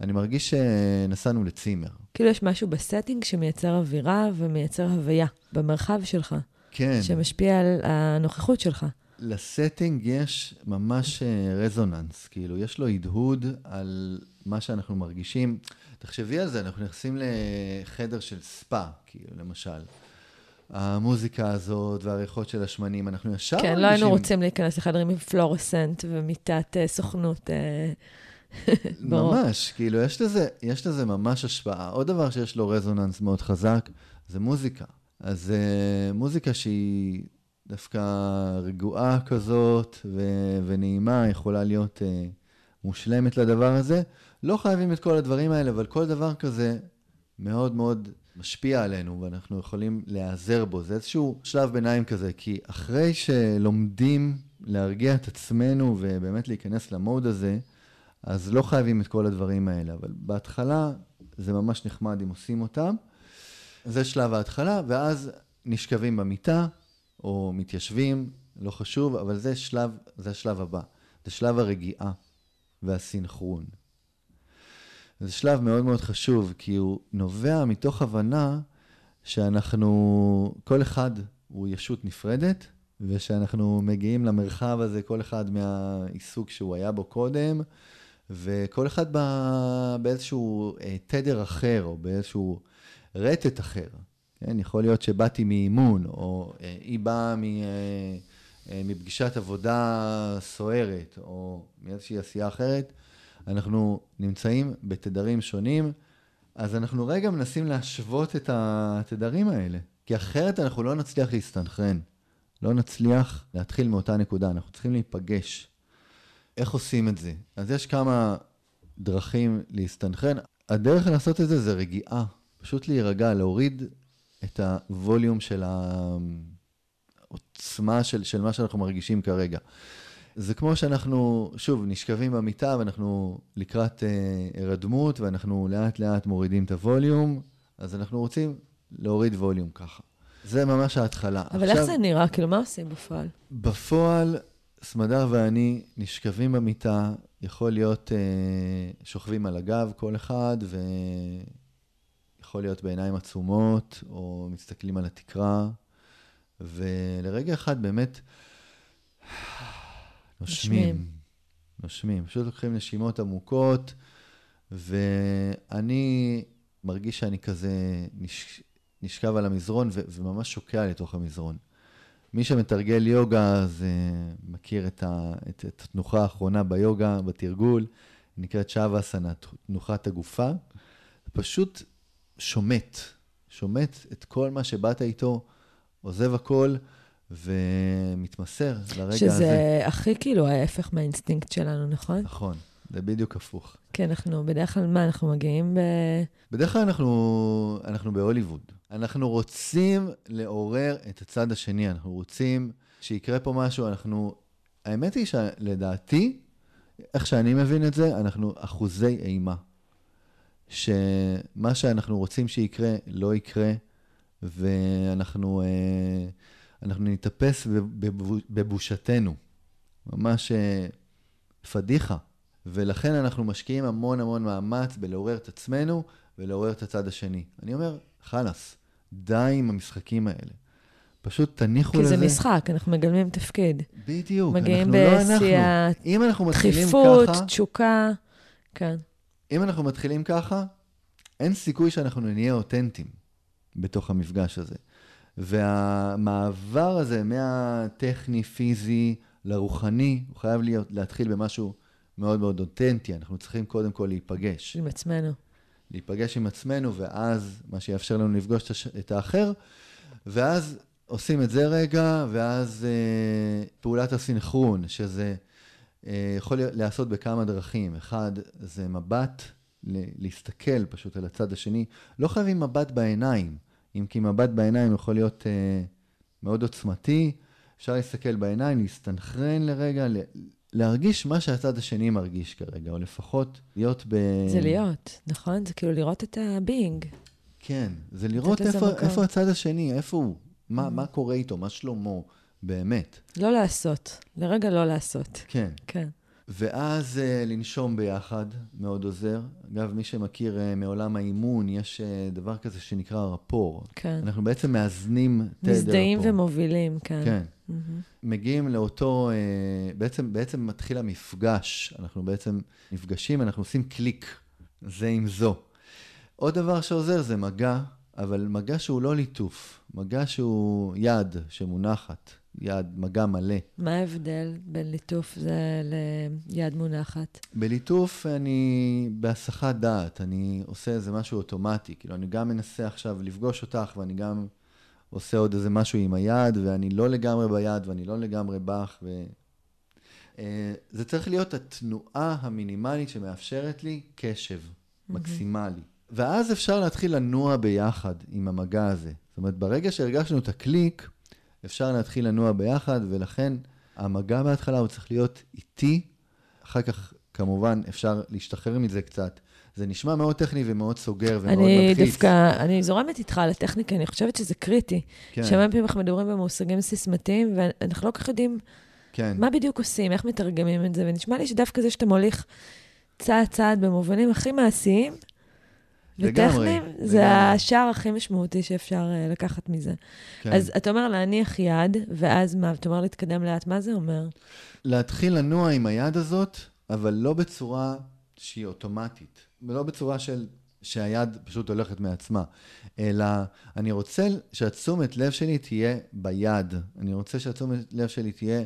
אני מרגיש שנסענו לצימר. כאילו יש משהו ב setting שמייצר אווירה ומייצר הוויה במרחב שלך. כן. שמשפיע על הנוכחות שלך. ל setting יש ממש רזוננס, כאילו, יש לו הדהוד על מה שאנחנו מרגישים. תחשבי על זה, אנחנו נכנסים לחדר של ספא, כאילו, למשל. המוזיקה הזאת והריחות של השמנים, אנחנו ישר כן, לא היינו רוצים להיכנס לחדרים עם פלורסנט ומיטת uh, סוכנות. Uh, ממש, כאילו, יש לזה, יש לזה ממש השפעה. עוד דבר שיש לו רזוננס מאוד חזק, זה מוזיקה. אז uh, מוזיקה שהיא דווקא רגועה כזאת ו- ונעימה, יכולה להיות uh, מושלמת לדבר הזה. לא חייבים את כל הדברים האלה, אבל כל דבר כזה מאוד מאוד משפיע עלינו, ואנחנו יכולים להיעזר בו. זה איזשהו שלב ביניים כזה, כי אחרי שלומדים להרגיע את עצמנו ובאמת להיכנס למוד הזה, אז לא חייבים את כל הדברים האלה, אבל בהתחלה זה ממש נחמד אם עושים אותם. זה שלב ההתחלה, ואז נשכבים במיטה, או מתיישבים, לא חשוב, אבל זה שלב, זה השלב הבא. זה שלב הרגיעה והסינכרון. זה שלב מאוד מאוד חשוב, כי הוא נובע מתוך הבנה שאנחנו, כל אחד הוא ישות נפרדת, ושאנחנו מגיעים למרחב הזה, כל אחד מהעיסוק שהוא היה בו קודם, וכל אחד בא באיזשהו אה, תדר אחר, או באיזשהו רטט אחר. כן, יכול להיות שבאתי מאימון, או אה, היא באה מ, אה, מפגישת עבודה סוערת, או מאיזושהי עשייה אחרת. אנחנו נמצאים בתדרים שונים, אז אנחנו רגע מנסים להשוות את התדרים האלה, כי אחרת אנחנו לא נצליח להסתנכרן, לא נצליח להתחיל מאותה נקודה, אנחנו צריכים להיפגש. איך עושים את זה? אז יש כמה דרכים להסתנכרן. הדרך לעשות את זה זה רגיעה, פשוט להירגע, להוריד את הווליום של העוצמה של, של מה שאנחנו מרגישים כרגע. זה כמו שאנחנו, שוב, נשכבים במיטה ואנחנו לקראת אה, ואנחנו לאט לאט מורידים את הווליום, אז אנחנו רוצים להוריד ווליום ככה. זה ממש ההתחלה. אבל עכשיו, איך זה נראה? כאילו, מה עושים בפועל? בפועל, סמדר ואני נשכבים במיטה, יכול להיות אה, שוכבים על הגב כל אחד, ויכול להיות בעיניים עצומות, או מסתכלים על התקרה, ולרגע אחד באמת... נושמים. נושמים. פשוט לוקחים נשימות עמוקות, ואני מרגיש שאני כזה נש... נשכב על המזרון ו... וממש שוקע לתוך המזרון. מי שמתרגל יוגה, אז אה, מכיר את, ה... את, את התנוחה האחרונה ביוגה, בתרגול, נקראת שוואסנה, תנוחת הגופה. פשוט שומט, שומט את כל מה שבאת איתו, עוזב הכל. ומתמסר לרגע שזה הזה. שזה הכי כאילו ההפך מהאינסטינקט שלנו, נכון? נכון, זה בדיוק הפוך. כן, אנחנו בדרך כלל, מה, אנחנו מגיעים ב... בדרך כלל אנחנו, אנחנו בהוליווד. אנחנו רוצים לעורר את הצד השני, אנחנו רוצים שיקרה פה משהו, אנחנו... האמת היא שלדעתי, איך שאני מבין את זה, אנחנו אחוזי אימה. שמה שאנחנו רוצים שיקרה, לא יקרה, ואנחנו אה, אנחנו נתאפס בבושתנו. ממש אה, פדיחה. ולכן אנחנו משקיעים המון המון מאמץ בלעורר את עצמנו ולעורר את הצד השני. אני אומר, חלאס, די עם המשחקים האלה. פשוט תניחו לזה. כי זה משחק, אנחנו מגלמים תפקיד. בדיוק, אנחנו לא אנחנו. מגיעים בשיא אם אנחנו מתחילים דחיפות, ככה... תשוקה, כן. אם אנחנו מתחילים ככה, אין סיכוי שאנחנו נהיה אותנטיים בתוך המפגש הזה. והמעבר הזה מהטכני, פיזי, לרוחני, הוא חייב להיות, להתחיל במשהו מאוד מאוד אותנטי. אנחנו צריכים קודם כל להיפגש. עם עצמנו. להיפגש עם עצמנו, ואז מה שיאפשר לנו לפגוש את האחר, ואז עושים את זה רגע, ואז אה, פעולת הסינכרון, שזה אה, יכול להיעשות בכמה דרכים. אחד, זה מבט, להסתכל פשוט על הצד השני. לא חייבים מבט בעיניים, אם כי מבט בעיניים יכול להיות אה, מאוד עוצמתי. אפשר להסתכל בעיניים, להסתנכרן לרגע, להרגיש מה שהצד השני מרגיש כרגע, או לפחות להיות ב... זה להיות, נכון? זה כאילו לראות את הבינג. כן, זה לראות איפה, איפה הצד השני, איפה הוא, מה, mm-hmm. מה קורה איתו, מה שלומו, באמת. לא לעשות, לרגע לא לעשות. כן. כן. ואז uh, לנשום ביחד, מאוד עוזר. אגב, מי שמכיר uh, מעולם האימון, יש uh, דבר כזה שנקרא רפור. כן. אנחנו בעצם מאזנים תדר רפור. מזדהים ומובילים, כן. כן. Mm-hmm. מגיעים לאותו, uh, בעצם, בעצם מתחיל המפגש. אנחנו בעצם נפגשים, אנחנו עושים קליק זה עם זו. עוד דבר שעוזר זה מגע, אבל מגע שהוא לא ליטוף, מגע שהוא יד שמונחת. יד, מגע מלא. מה ההבדל בין ליטוף זה ליד מונחת? בליטוף אני בהסחת דעת, אני עושה איזה משהו אוטומטי. כאילו, אני גם מנסה עכשיו לפגוש אותך, ואני גם עושה עוד איזה משהו עם היד, ואני לא לגמרי ביד, ואני לא לגמרי בך, ו... אה, זה צריך להיות התנועה המינימלית שמאפשרת לי קשב מקסימלי. ואז אפשר להתחיל לנוע ביחד עם המגע הזה. זאת אומרת, ברגע שהרגשנו את הקליק, אפשר להתחיל לנוע ביחד, ולכן המגע בהתחלה הוא צריך להיות איטי, אחר כך כמובן אפשר להשתחרר מזה קצת. זה נשמע מאוד טכני ומאוד סוגר ומאוד אני מלחיץ. אני דווקא, אני זורמת איתך על הטכניקה, אני חושבת שזה קריטי. כן. שהרבה פעמים אנחנו מדברים במושגים סיסמתיים, ואנחנו לא כל כך יודעים כן. מה בדיוק עושים, איך מתרגמים את זה, ונשמע לי שדווקא זה שאתה מוליך צעד צעד במובנים הכי מעשיים, וטכניים, זה לגמרי. השער הכי משמעותי שאפשר uh, לקחת מזה. כן. אז אתה אומר להניח יד, ואז מה? אתה אומר להתקדם לאט, מה זה אומר? להתחיל לנוע עם היד הזאת, אבל לא בצורה שהיא אוטומטית, ולא בצורה של שהיד פשוט הולכת מעצמה, אלא אני רוצה שהתשומת לב שלי תהיה ביד. אני רוצה שהתשומת לב שלי תהיה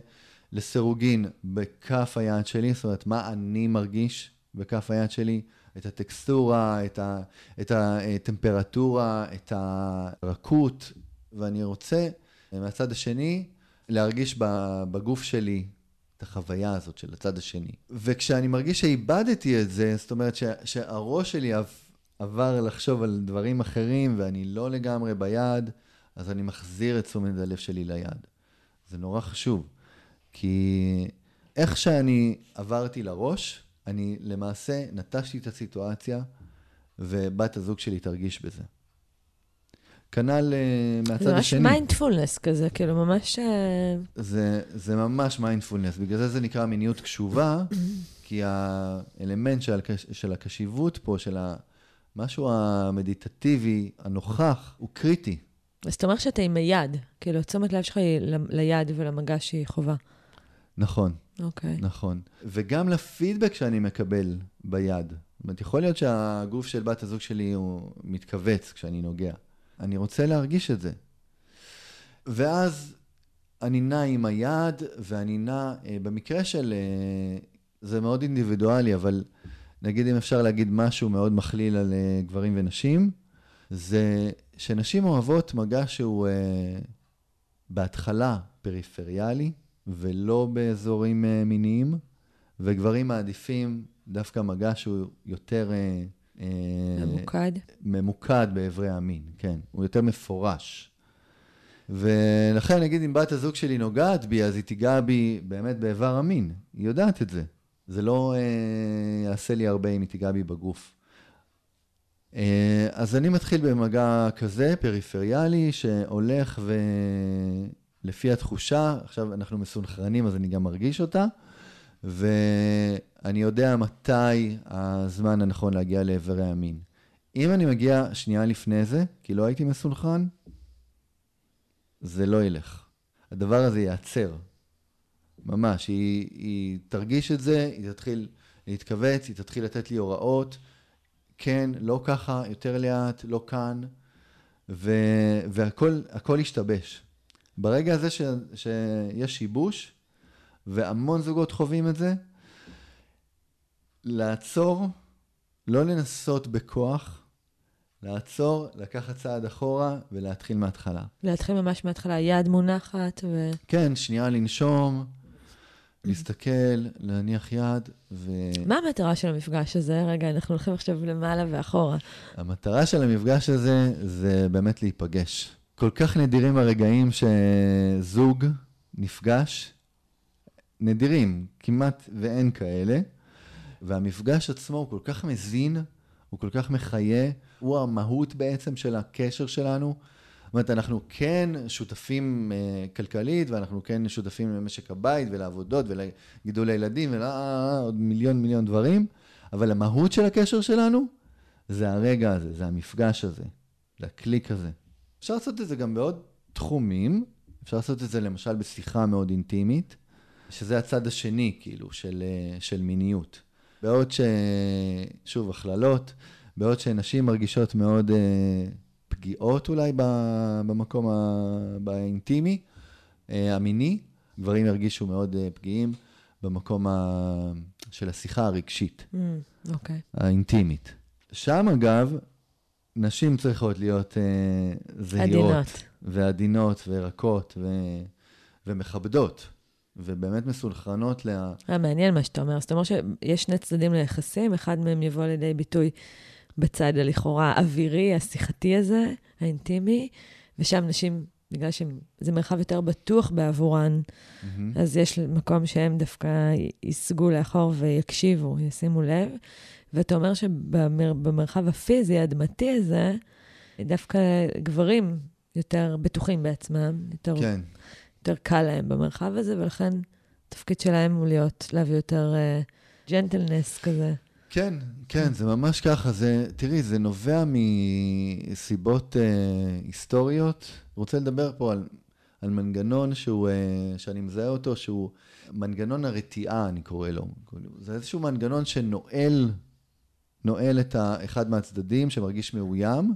לסירוגין בכף היד שלי, זאת אומרת, מה אני מרגיש בכף היד שלי. את הטקסטורה, את, ה, את הטמפרטורה, את הרכות, ואני רוצה מהצד השני להרגיש בגוף שלי את החוויה הזאת של הצד השני. וכשאני מרגיש שאיבדתי את זה, זאת אומרת ש, שהראש שלי עבר לחשוב על דברים אחרים ואני לא לגמרי ביד, אז אני מחזיר את תשומת הלב שלי ליד. זה נורא חשוב, כי איך שאני עברתי לראש, אני למעשה נטשתי את הסיטואציה, ובת הזוג שלי תרגיש בזה. כנ"ל אה, מהצד השני. זה ממש מיינדפולנס כזה, כאילו ממש... אה, זה, זה ממש מיינדפולנס, בגלל זה זה נקרא מיניות קשובה, כי האלמנט של, של הקשיבות פה, של המשהו המדיטטיבי, הנוכח, הוא קריטי. אז אתה אומר שאתה עם היד, כאילו, תשומת לב שלך היא ליד ולמגע שהיא חווה. נכון. אוקיי. אוקיי. נכון. וגם לפידבק שאני מקבל ביד. זאת אומרת, יכול להיות שהגוף של בת הזוג שלי הוא מתכווץ כשאני נוגע. אני רוצה להרגיש את זה. ואז אני נע עם היד, ואני נע, אה, במקרה של, אה, זה מאוד אינדיבידואלי, אבל נגיד אם אפשר להגיד משהו מאוד מכליל על אה, גברים ונשים, זה שנשים אוהבות מגע שהוא בהתחלה פריפריאלי, ולא באזורים uh, מיניים, וגברים מעדיפים דווקא מגע שהוא יותר... Uh, ממוקד? ממוקד באיברי המין, כן. הוא יותר מפורש. ולכן, נגיד, אם בת הזוג שלי נוגעת בי, אז היא תיגע בי באמת באיבר המין. היא יודעת את זה. זה לא אה, יעשה לי הרבה אם היא תיגע בי בגוף. אה, אז אני מתחיל במגע כזה, פריפריאלי, שהולך ולפי התחושה, עכשיו אנחנו מסונכרנים אז אני גם מרגיש אותה, ואני יודע מתי הזמן הנכון להגיע לאיברי המין. אם אני מגיע שנייה לפני זה, כי לא הייתי מסונכרן, זה לא ילך. הדבר הזה ייעצר. ממש, היא, היא תרגיש את זה, היא תתחיל להתכווץ, היא תתחיל לתת לי הוראות. כן, לא ככה, יותר לאט, לא כאן, והכל ישתבש. ברגע הזה ש, שיש שיבוש, והמון זוגות חווים את זה, לעצור, לא לנסות בכוח, לעצור, לקחת צעד אחורה ולהתחיל מההתחלה. להתחיל ממש מההתחלה, יד מונחת ו... כן, שנייה לנשום, להסתכל, להניח יד, ו... מה המטרה של המפגש הזה? רגע, אנחנו הולכים עכשיו למעלה ואחורה. המטרה של המפגש הזה זה באמת להיפגש. כל כך נדירים הרגעים שזוג נפגש, נדירים, כמעט ואין כאלה, והמפגש עצמו הוא כל כך מזין, הוא כל כך מחיה, הוא המהות בעצם של הקשר שלנו. זאת אומרת, אנחנו כן שותפים uh, כלכלית, ואנחנו כן שותפים למשק הבית ולעבודות ולגידול הילדים ולעוד מיליון מיליון דברים, אבל המהות של הקשר שלנו זה הרגע הזה, זה המפגש הזה, זה הקליק הזה. אפשר לעשות את זה גם בעוד תחומים, אפשר לעשות את זה למשל בשיחה מאוד אינטימית, שזה הצד השני, כאילו, של, uh, של מיניות. בעוד ש... שוב, הכללות, בעוד שנשים מרגישות מאוד... Uh, פגיעות אולי במקום האינטימי, אה, המיני, גברים ירגישו מאוד אה, פגיעים במקום של השיחה הרגשית, mm, okay. אוקיי. האינטימית. שם, אגב, נשים צריכות להיות uh, זהירות. עדינות. ועדינות ורכות ו... ומכבדות. ובאמת מסונכרנות לה... מעניין מה שאתה אומר. זאת אומרת שיש שני צדדים ליחסים, אחד מהם יבוא לידי ביטוי בצד הלכאורה אווירי, השיחתי הזה, האינטימי, ושם נשים, בגלל שזה מרחב יותר בטוח בעבורן, mm-hmm. אז יש מקום שהם דווקא ייסגו לאחור ויקשיבו, ישימו לב. ואתה אומר שבמרחב הפיזי, האדמתי הזה, דווקא גברים יותר בטוחים בעצמם, יותר, כן. יותר קל להם במרחב הזה, ולכן התפקיד שלהם הוא להיות, להביא יותר ג'נטלנס uh, כזה. כן, כן, זה ממש ככה. זה, תראי, זה נובע מסיבות אה, היסטוריות. רוצה לדבר פה על, על מנגנון שהוא, אה, שאני מזהה אותו, שהוא מנגנון הרתיעה, אני קורא לו. זה איזשהו מנגנון שנועל נועל את אחד מהצדדים שמרגיש מאוים,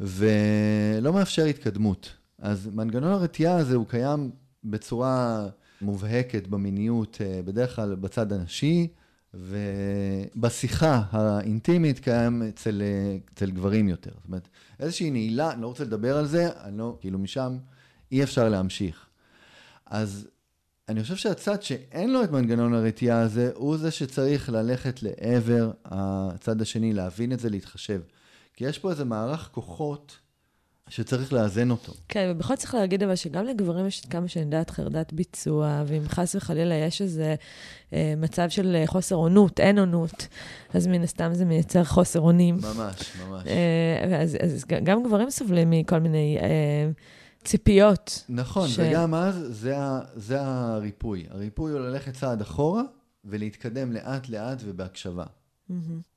ולא מאפשר התקדמות. אז מנגנון הרתיעה הזה הוא קיים בצורה מובהקת במיניות, אה, בדרך כלל בצד הנשי. ובשיחה האינטימית קיים אצל, אצל גברים יותר. זאת אומרת, איזושהי נעילה, אני לא רוצה לדבר על זה, אני לא, כאילו משם אי אפשר להמשיך. אז אני חושב שהצד שאין לו את מנגנון הרתיעה הזה, הוא זה שצריך ללכת לעבר הצד השני, להבין את זה, להתחשב. כי יש פה איזה מערך כוחות שצריך לאזן אותו. כן, ובכל זאת צריך להגיד אבל שגם לגברים יש כמה שאני יודעת חרדת ביצוע, ואם חס וחלילה יש איזה אה, מצב של אה, חוסר אונות, אין אונות, אז מן הסתם זה מייצר חוסר אונים. ממש, ממש. אה, אז, אז גם גברים סובלים מכל מיני אה, ציפיות. נכון, ש... וגם אז זה, זה הריפוי. הריפוי הוא ללכת צעד אחורה ולהתקדם לאט-לאט ובהקשבה. Mm-hmm.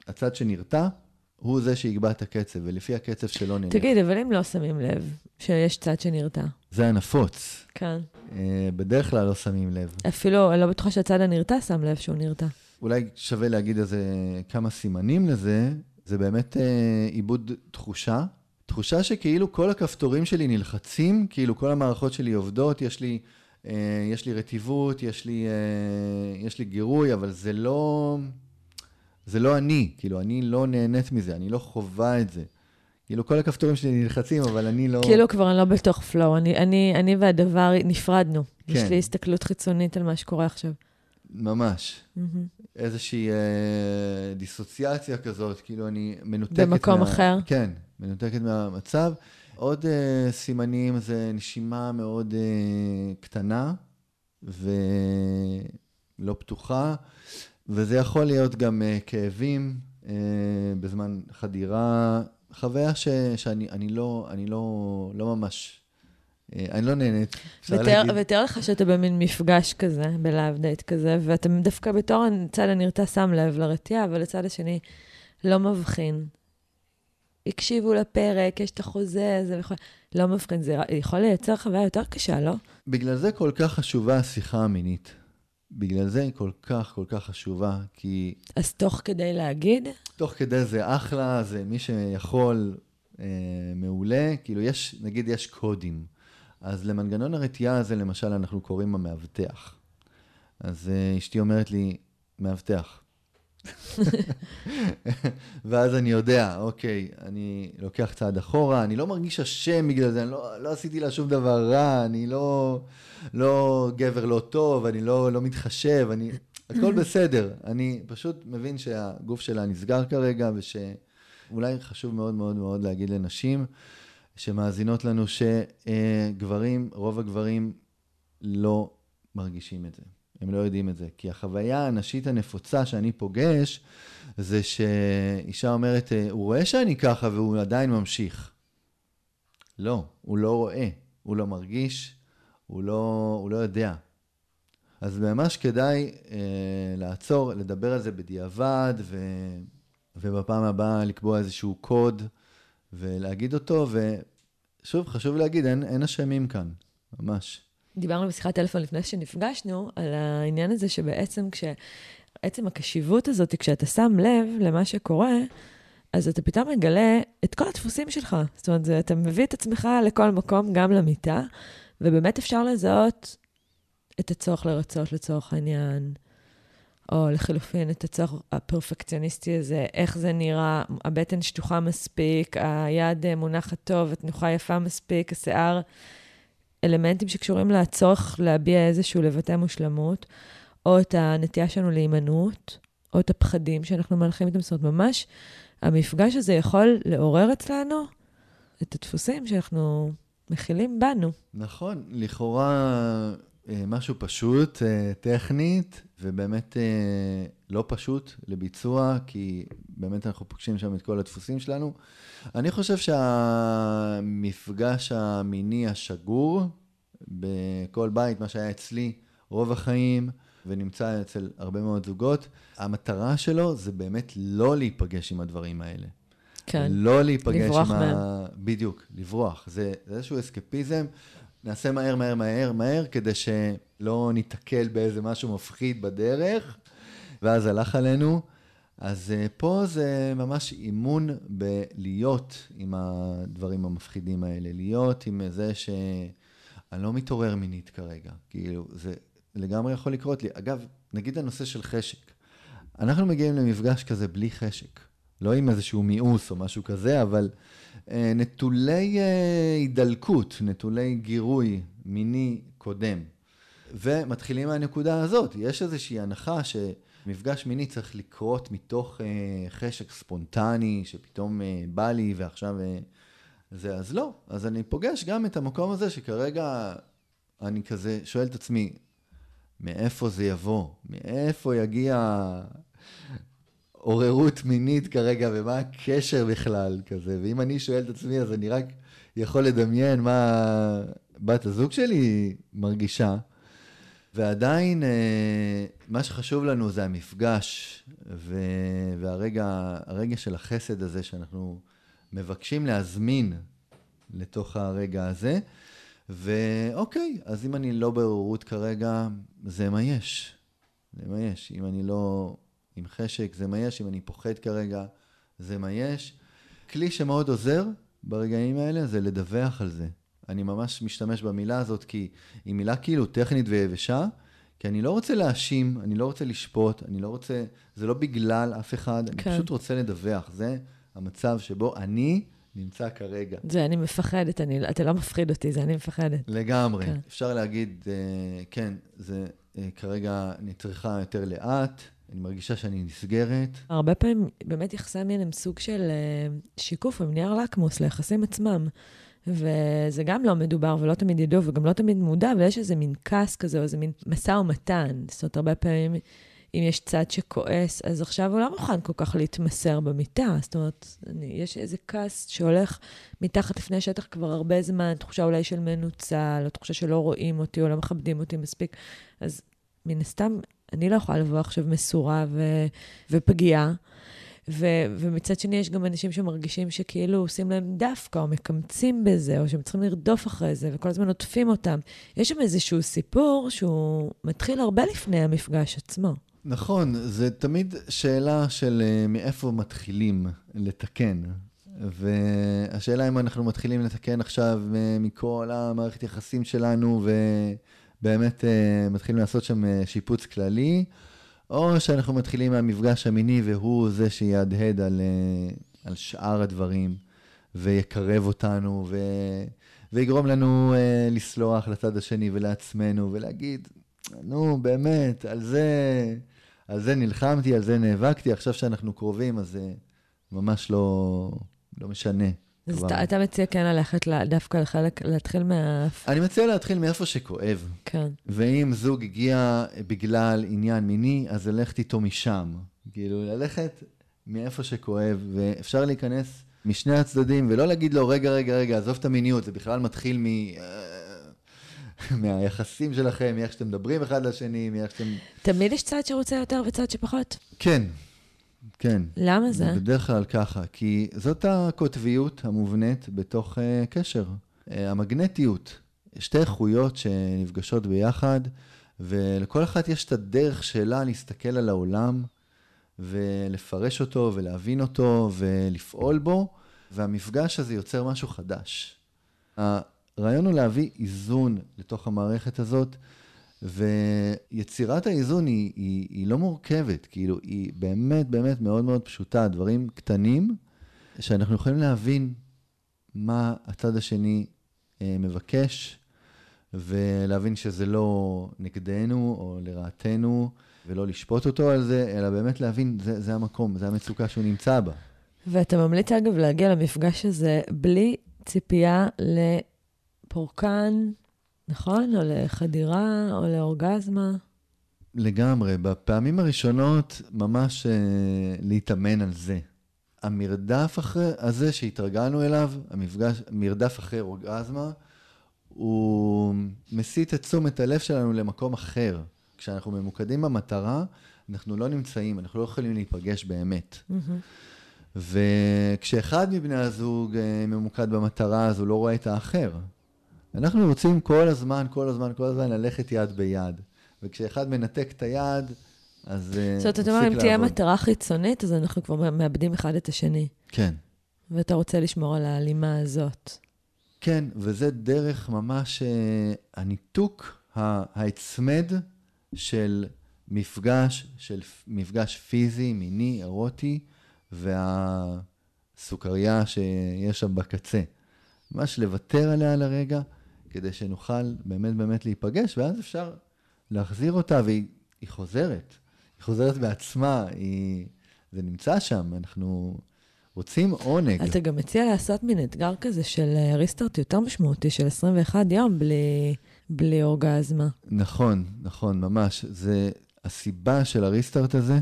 הצד שנרתע, הוא זה שיקבע את הקצב, ולפי הקצב שלו נלך. תגיד, אבל אם לא שמים לב שיש צד שנרתע? זה הנפוץ. כן. אה, בדרך כלל לא שמים לב. אפילו, אני לא בטוחה שהצד הנרתע שם לב שהוא נרתע. אולי שווה להגיד איזה כמה סימנים לזה. זה באמת אה, עיבוד תחושה. תחושה שכאילו כל הכפתורים שלי נלחצים, כאילו כל המערכות שלי עובדות, יש לי, אה, יש לי רטיבות, יש לי, אה, יש לי גירוי, אבל זה לא... זה לא אני, כאילו, אני לא נהנית מזה, אני לא חווה את זה. כאילו, כל הכפתורים שלי נלחצים, אבל אני לא... כאילו, כבר אני לא בתוך פלואו. אני, אני, אני והדבר נפרדנו. כן. יש לי הסתכלות חיצונית על מה שקורה עכשיו. ממש. Mm-hmm. איזושהי אה, דיסוציאציה כזאת, כאילו, אני מנותקת... במקום מה... אחר? כן, מנותקת מהמצב. עוד uh, סימנים זה נשימה מאוד uh, קטנה ולא פתוחה, וזה יכול להיות גם uh, כאבים uh, בזמן חדירה, חוויה ש, שאני אני לא, אני לא, לא ממש, אה, אני לא נהנית, אפשר ותר, להגיד. ותאר לך שאתה במין מפגש כזה, ב love date כזה, ואתה דווקא בתור הצד הנרתע שם לב לרתיעה, אבל הצד השני לא מבחין. הקשיבו לפרק, יש את החוזה, זה יכול... לא מבחין, זה יכול לייצר חוויה יותר קשה, לא? בגלל זה כל כך חשובה השיחה המינית. בגלל זה היא כל כך, כל כך חשובה, כי... אז תוך כדי להגיד? תוך כדי זה אחלה, זה מי שיכול, אה, מעולה. כאילו, יש, נגיד, יש קודים. אז למנגנון הרתיעה הזה, למשל, אנחנו קוראים המאבטח. אז אה, אשתי אומרת לי, מאבטח. ואז אני יודע, אוקיי, אני לוקח צעד אחורה, אני לא מרגיש אשם בגלל זה, אני לא, לא עשיתי לה שום דבר רע, אני לא, לא גבר לא טוב, אני לא, לא מתחשב, אני, הכל בסדר. אני פשוט מבין שהגוף שלה נסגר כרגע, ושאולי חשוב מאוד מאוד מאוד להגיד לנשים שמאזינות לנו, שגברים, רוב הגברים לא מרגישים את זה. הם לא יודעים את זה. כי החוויה הנשית הנפוצה שאני פוגש, זה שאישה אומרת, הוא רואה שאני ככה והוא עדיין ממשיך. לא, הוא לא רואה, הוא לא מרגיש, הוא לא, הוא לא יודע. אז ממש כדאי אה, לעצור, לדבר על זה בדיעבד, ו, ובפעם הבאה לקבוע איזשהו קוד ולהגיד אותו, ושוב, חשוב להגיד, אין, אין אשמים כאן, ממש. דיברנו בשיחת טלפון לפני שנפגשנו, על העניין הזה שבעצם כש... עצם הקשיבות הזאת, כשאתה שם לב למה שקורה, אז אתה פתאום מגלה את כל הדפוסים שלך. זאת אומרת, אתה מביא את עצמך לכל מקום, גם למיטה, ובאמת אפשר לזהות את הצורך לרצות לצורך העניין, או לחלופין את הצורך הפרפקציוניסטי הזה, איך זה נראה, הבטן שטוחה מספיק, היד מונחת טוב, התנוחה יפה מספיק, השיער אלמנטים שקשורים לצורך להביע איזשהו לבטא מושלמות, או את הנטייה שלנו להימנעות, או את הפחדים שאנחנו מהלכים איתם. זאת אומרת, ממש המפגש הזה יכול לעורר אצלנו את הדפוסים שאנחנו מכילים בנו. נכון, לכאורה אה, משהו פשוט, אה, טכנית, ובאמת אה, לא פשוט לביצוע, כי באמת אנחנו פוגשים שם את כל הדפוסים שלנו. אני חושב שהמפגש המיני השגור בכל בית, מה שהיה אצלי רוב החיים, ונמצא אצל הרבה מאוד זוגות, המטרה שלו זה באמת לא להיפגש עם הדברים האלה. כן. לא להיפגש לברוח עם מהם. ה... בדיוק, לברוח. זה, זה איזשהו אסקפיזם. נעשה מהר, מהר, מהר, מהר, כדי שלא ניתקל באיזה משהו מפחיד בדרך, ואז הלך עלינו. אז uh, פה זה ממש אימון בלהיות עם הדברים המפחידים האלה, להיות עם זה שאני לא מתעורר מינית כרגע. כאילו, זה לגמרי יכול לקרות לי. אגב, נגיד הנושא של חשק. אנחנו מגיעים למפגש כזה בלי חשק. לא עם איזשהו מיאוס או משהו כזה, אבל אה, נטולי אה, הידלקות, נטולי גירוי מיני קודם. ומתחילים מהנקודה הזאת. יש איזושהי הנחה שמפגש מיני צריך לקרות מתוך אה, חשק ספונטני, שפתאום אה, בא לי ועכשיו אה, זה, אז לא. אז אני פוגש גם את המקום הזה שכרגע אני כזה שואל את עצמי, מאיפה זה יבוא? מאיפה יגיע עוררות מינית כרגע, ומה הקשר בכלל כזה? ואם אני שואל את עצמי, אז אני רק יכול לדמיין מה בת הזוג שלי מרגישה. ועדיין, אה, מה שחשוב לנו זה המפגש, ו- והרגע הרגע של החסד הזה שאנחנו מבקשים להזמין לתוך הרגע הזה. ואוקיי, אז אם אני לא בעוררות כרגע, זה מה יש. זה מה יש. אם אני לא עם חשק, זה מה יש. אם אני פוחד כרגע, זה מה יש. כלי שמאוד עוזר ברגעים האלה זה לדווח על זה. אני ממש משתמש במילה הזאת כי היא מילה כאילו טכנית ויבשה, כי אני לא רוצה להאשים, אני לא רוצה לשפוט, אני לא רוצה, זה לא בגלל אף אחד, כן. אני פשוט רוצה לדווח. זה המצב שבו אני נמצא כרגע. זה אני מפחדת, אני, אתה לא מפחיד אותי, זה אני מפחדת. לגמרי. כן. אפשר להגיד, אה, כן, זה אה, כרגע אני צריכה יותר לאט, אני מרגישה שאני נסגרת. הרבה פעמים באמת יחסי מין הם סוג של אה, שיקוף, הם נייר לקמוס ליחסים עצמם. וזה גם לא מדובר ולא תמיד ידעו וגם לא תמיד מודע, אבל יש איזה מין כעס כזה, או איזה מין משא ומתן. זאת אומרת, הרבה פעמים, אם יש צד שכועס, אז עכשיו הוא לא מוכן כל כך להתמסר במיטה. זאת אומרת, אני, יש איזה כעס שהולך מתחת לפני השטח כבר הרבה זמן, תחושה אולי של מנוצל, או תחושה שלא רואים אותי, או לא מכבדים אותי מספיק. אז מן הסתם, אני לא יכולה לבוא עכשיו מסורה ו- ופגיעה. ו- ומצד שני, יש גם אנשים שמרגישים שכאילו עושים להם דווקא, או מקמצים בזה, או שהם צריכים לרדוף אחרי זה, וכל הזמן עוטפים אותם. יש שם איזשהו סיפור שהוא מתחיל הרבה לפני המפגש עצמו. נכון, זה תמיד שאלה של uh, מאיפה מתחילים לתקן. והשאלה אם אנחנו מתחילים לתקן עכשיו uh, מכל המערכת יחסים שלנו, ובאמת uh, מתחילים לעשות שם שיפוץ כללי, או שאנחנו מתחילים מהמפגש המיני והוא זה שיהדהד על, uh, על שאר הדברים, ויקרב אותנו, ו... ויגרום לנו uh, לסלוח לצד השני ולעצמנו, ולהגיד, נו, באמת, על זה... על זה נלחמתי, על זה נאבקתי, עכשיו שאנחנו קרובים, אז זה ממש לא, לא משנה. אז אתה, אתה מציע כן ללכת דווקא לחלק, להתחיל מה... אני מציע להתחיל מאיפה שכואב. כן. ואם זוג הגיע בגלל עניין מיני, אז ללכת איתו משם. כאילו, ללכת מאיפה שכואב, ואפשר להיכנס משני הצדדים, ולא להגיד לו, רגע, רגע, רגע, עזוב את המיניות, זה בכלל מתחיל מ... מהיחסים שלכם, מאיך שאתם מדברים אחד לשני, מאיך שאתם... תמיד יש צד שרוצה יותר וצד שפחות? כן, כן. למה זה? בדרך כלל ככה, כי זאת הקוטביות המובנית בתוך uh, קשר. Uh, המגנטיות, שתי איכויות שנפגשות ביחד, ולכל אחת יש את הדרך שלה להסתכל על העולם, ולפרש אותו, ולהבין אותו, ולפעול בו, והמפגש הזה יוצר משהו חדש. הרעיון הוא להביא איזון לתוך המערכת הזאת, ויצירת האיזון היא, היא, היא לא מורכבת, כאילו, היא באמת באמת מאוד מאוד פשוטה, דברים קטנים, שאנחנו יכולים להבין מה הצד השני אה, מבקש, ולהבין שזה לא נגדנו או לרעתנו, ולא לשפוט אותו על זה, אלא באמת להבין, זה, זה המקום, זה המצוקה שהוא נמצא בה. ואתה ממליץ, אגב, להגיע למפגש הזה בלי ציפייה. לפורקן, נכון? או לחדירה, או לאורגזמה. לגמרי. בפעמים הראשונות, ממש uh, להתאמן על זה. המרדף אחרי, הזה שהתרגלנו אליו, המפגש, מרדף אחרי אורגזמה, הוא מסיט את תשומת הלב שלנו למקום אחר. כשאנחנו ממוקדים במטרה, אנחנו לא נמצאים, אנחנו לא יכולים להיפגש באמת. Mm-hmm. וכשאחד מבני הזוג אה, ממוקד במטרה, אז הוא לא רואה את האחר. אנחנו רוצים כל הזמן, כל הזמן, כל הזמן ללכת יד ביד. וכשאחד מנתק את היד, אז מפסיק לעבוד. זאת אומרת, אתה אומר, אם תהיה מטרה חיצונית, אז אנחנו כבר מאבדים אחד את השני. כן. ואתה רוצה לשמור על ההלימה הזאת. כן, וזה דרך ממש uh, הניתוק, ההצמד של מפגש, של מפגש פיזי, מיני, אירוטי, והסוכריה שיש שם בקצה. ממש לוותר עליה לרגע, כדי שנוכל באמת באמת להיפגש, ואז אפשר להחזיר אותה, והיא חוזרת. היא חוזרת בעצמה, היא... זה נמצא שם, אנחנו רוצים עונג. אתה גם מציע לעשות מין אתגר כזה של ריסטארט יותר משמעותי, של 21 יום בלי, בלי אורגזמה. נכון, נכון, ממש. זה, הסיבה של הריסטארט הזה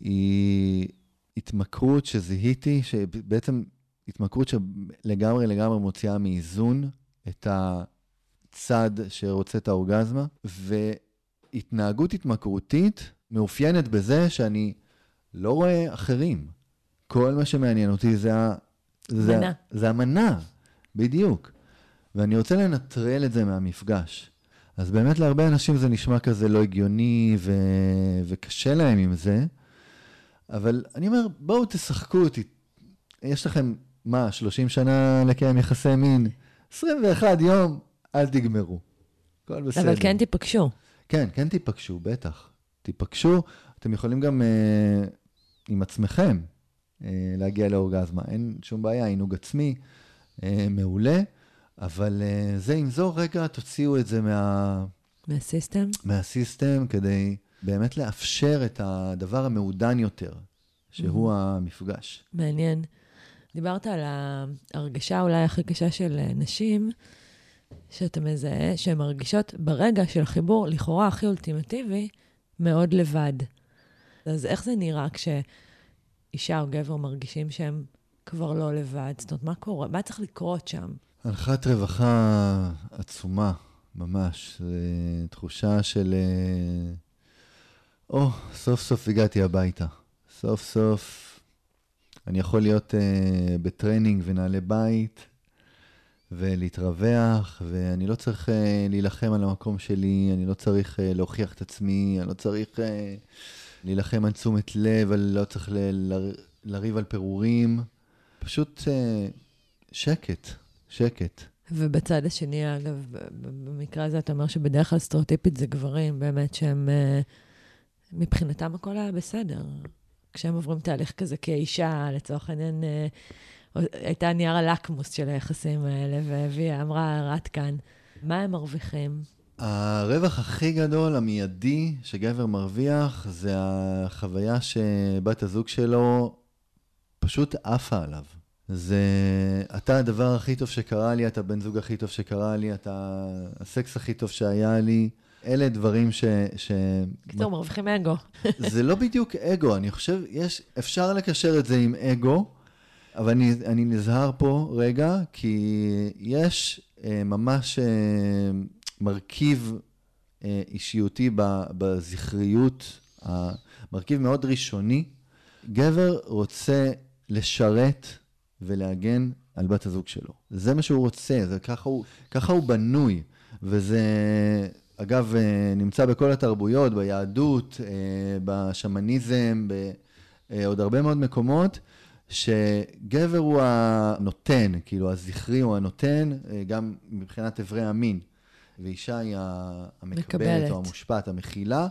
היא התמכרות שזיהיתי, שבעצם התמכרות שלגמרי לגמרי מוציאה מאיזון את הצד שרוצה את האורגזמה, והתנהגות התמכרותית מאופיינת בזה שאני לא רואה אחרים. כל מה שמעניין אותי זה, ה... זה, זה המנה, בדיוק. ואני רוצה לנטרל את זה מהמפגש. אז באמת להרבה אנשים זה נשמע כזה לא הגיוני ו... וקשה להם עם זה, אבל אני אומר, בואו תשחקו אותי. יש לכם מה, 30 שנה לקיים יחסי מין? 21 יום, אל תגמרו. הכל בסדר. אבל כן תיפגשו. כן, כן תיפגשו, בטח. תיפגשו, אתם יכולים גם אה, עם עצמכם אה, להגיע לאורגזמה. אין שום בעיה, עינוג עצמי, אה, מעולה, אבל אה, זה עם זו, רגע, תוציאו את זה מה... מהסיסטם? מהסיסטם, כדי באמת לאפשר את הדבר המעודן יותר, שהוא mm-hmm. המפגש. מעניין. דיברת על ההרגשה אולי הכי קשה של נשים, שאתה מזהה, שהן מרגישות ברגע של החיבור, לכאורה הכי אולטימטיבי, מאוד לבד. אז איך זה נראה כשאישה או גבר מרגישים שהם כבר לא לבד? זאת אומרת, מה קורה? מה צריך לקרות שם? אנחת רווחה עצומה, ממש. זו תחושה של... אה, או, oh, סוף סוף הגעתי הביתה. סוף סוף אני יכול להיות אה, בטריינינג ונעלי בית ולהתרווח, ואני לא צריך אה, להילחם על המקום שלי, אני לא צריך uh, להוכיח את עצמי, אני לא צריך uh, להילחם על תשומת לב, אני לא צריך ל- ל- לריב על פירורים. פשוט uh, שקט, שקט. ובצד השני, אגב, במקרה הזה אתה אומר שבדרך כלל סטריאוטיפית זה גברים, באמת שהם, מבחינתם הכל היה בסדר. כשהם עוברים תהליך כזה כאישה, לצורך העניין, אה, הייתה נייר הלקמוס של היחסים האלה, והביאה, אמרה, עד כאן. מה הם מרוויחים? הרווח הכי גדול, המיידי, שגבר מרוויח, זה החוויה שבת הזוג שלו פשוט עפה עליו. זה, אתה הדבר הכי טוב שקרה לי, אתה בן זוג הכי טוב שקרה לי, אתה הסקס הכי טוב שהיה לי. אלה דברים ש... ש... קיצור, מרוויחים אגו. זה לא בדיוק אגו, אני חושב, יש, אפשר לקשר את זה עם אגו, אבל אני, אני נזהר פה רגע, כי יש אה, ממש אה, מרכיב אה, אישיותי ב, בזכריות, אה, מרכיב מאוד ראשוני. גבר רוצה לשרת ולהגן על בת הזוג שלו. זה מה שהוא רוצה, זה ככה הוא, ככה הוא בנוי, וזה... אגב, אה, נמצא בכל התרבויות, ביהדות, אה, בשמניזם, בעוד הרבה מאוד מקומות, שגבר הוא הנותן, כאילו הזכרי הוא הנותן, אה, גם מבחינת אברי המין, ואישה היא המקבלת או המושפעת, המכילה,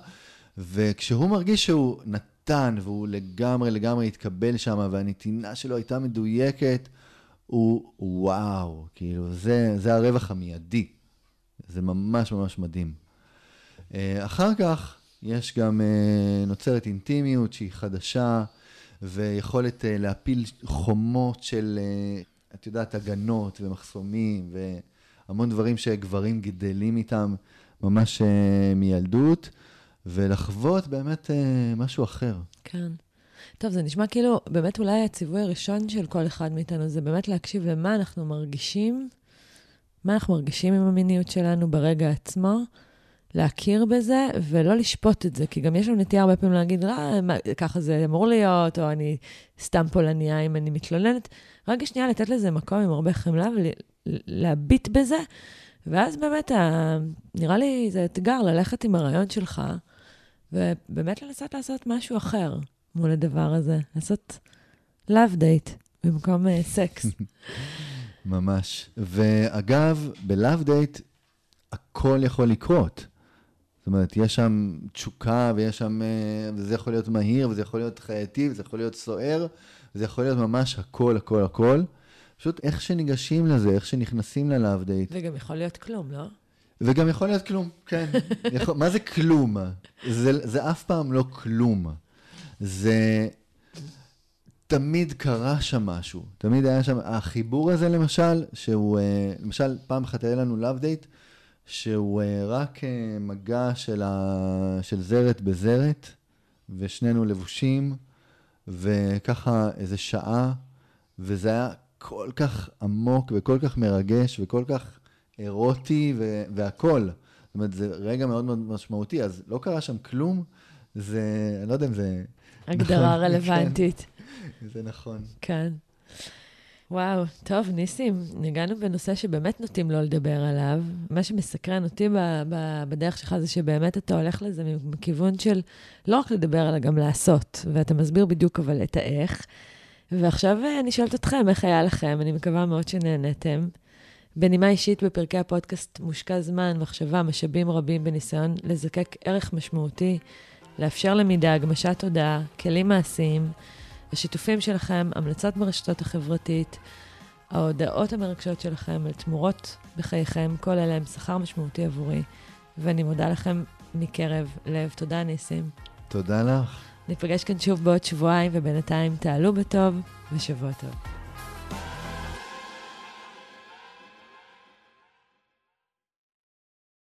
וכשהוא מרגיש שהוא נתן והוא לגמרי לגמרי התקבל שם, והנתינה שלו הייתה מדויקת, הוא וואו, כאילו, זה, זה הרווח המיידי. זה ממש ממש מדהים. אה, אחר כך יש גם, אה, נוצרת אינטימיות שהיא חדשה, ויכולת אה, להפיל חומות של, את יודעת, הגנות ומחסומים, והמון דברים שגברים גדלים איתם ממש מילדות, ולחוות באמת משהו אחר. כן. טוב, זה נשמע כאילו, באמת אולי הציווי הראשון של כל אחד מאיתנו זה באמת להקשיב למה אנחנו מרגישים מה אנחנו מרגישים עם המיניות שלנו ברגע עצמו, להכיר בזה ולא לשפוט את זה, כי גם יש לנו נטייה הרבה פעמים להגיד, אה, מה, ככה זה אמור להיות, או אני סתם פולניה אם אני מתלוננת. רגע שנייה לתת לזה מקום עם הרבה חמלה ולהביט בזה, ואז באמת, ה... נראה לי זה אתגר ללכת עם הרעיון שלך, ובאמת לנסות לעשות משהו אחר מול הדבר הזה, לעשות love date במקום סקס. אה, ממש. ואגב, ב love date, הכל יכול לקרות. זאת אומרת, יש שם תשוקה ויש שם, אה, וזה יכול להיות מהיר, וזה יכול להיות חייתי, וזה יכול להיות סוער, וזה יכול להיות ממש הכל, הכל, הכל. פשוט איך שניגשים לזה, איך שנכנסים ל love date. וגם יכול להיות כלום, לא? וגם יכול להיות כלום, כן. יכול, מה זה כלום? זה, זה אף פעם לא כלום. זה תמיד קרה שם משהו, תמיד היה שם, החיבור הזה למשל, שהוא, אה, למשל, פעם אחת היה לנו לאב דייט, שהוא אה, רק אה, מגע של, ה, של זרת בזרת, ושנינו לבושים, וככה איזה שעה, וזה היה כל כך עמוק וכל כך מרגש וכל כך אירוטי ו- והכול. זאת אומרת, זה רגע מאוד מאוד משמעותי, אז לא קרה שם כלום, זה, אני לא יודע אם זה... הגדרה נכון, רלוונטית. כן. זה נכון. כן. וואו, טוב, ניסים, נגענו בנושא שבאמת נוטים לא לדבר עליו. מה שמסקרן אותי ב- ב- בדרך שלך זה שבאמת אתה הולך לזה מכיוון של לא רק לדבר, אלא גם לעשות. ואתה מסביר בדיוק אבל את האיך. ועכשיו אה, אני שואלת אתכם, איך היה לכם? אני מקווה מאוד שנהנתם. בנימה אישית, בפרקי הפודקאסט מושקע זמן, מחשבה, משאבים רבים בניסיון לזקק ערך משמעותי, לאפשר למידה, הגמשת תודעה, כלים מעשיים. השיתופים שלכם, המלצות ברשתות החברתית, ההודעות המרגשות שלכם על תמורות בחייכם, כל אלה הם שכר משמעותי עבורי, ואני מודה לכם מקרב לב. תודה, ניסים. תודה לך. ניפגש כאן שוב בעוד שבועיים, ובינתיים תעלו בטוב ושבוע טוב.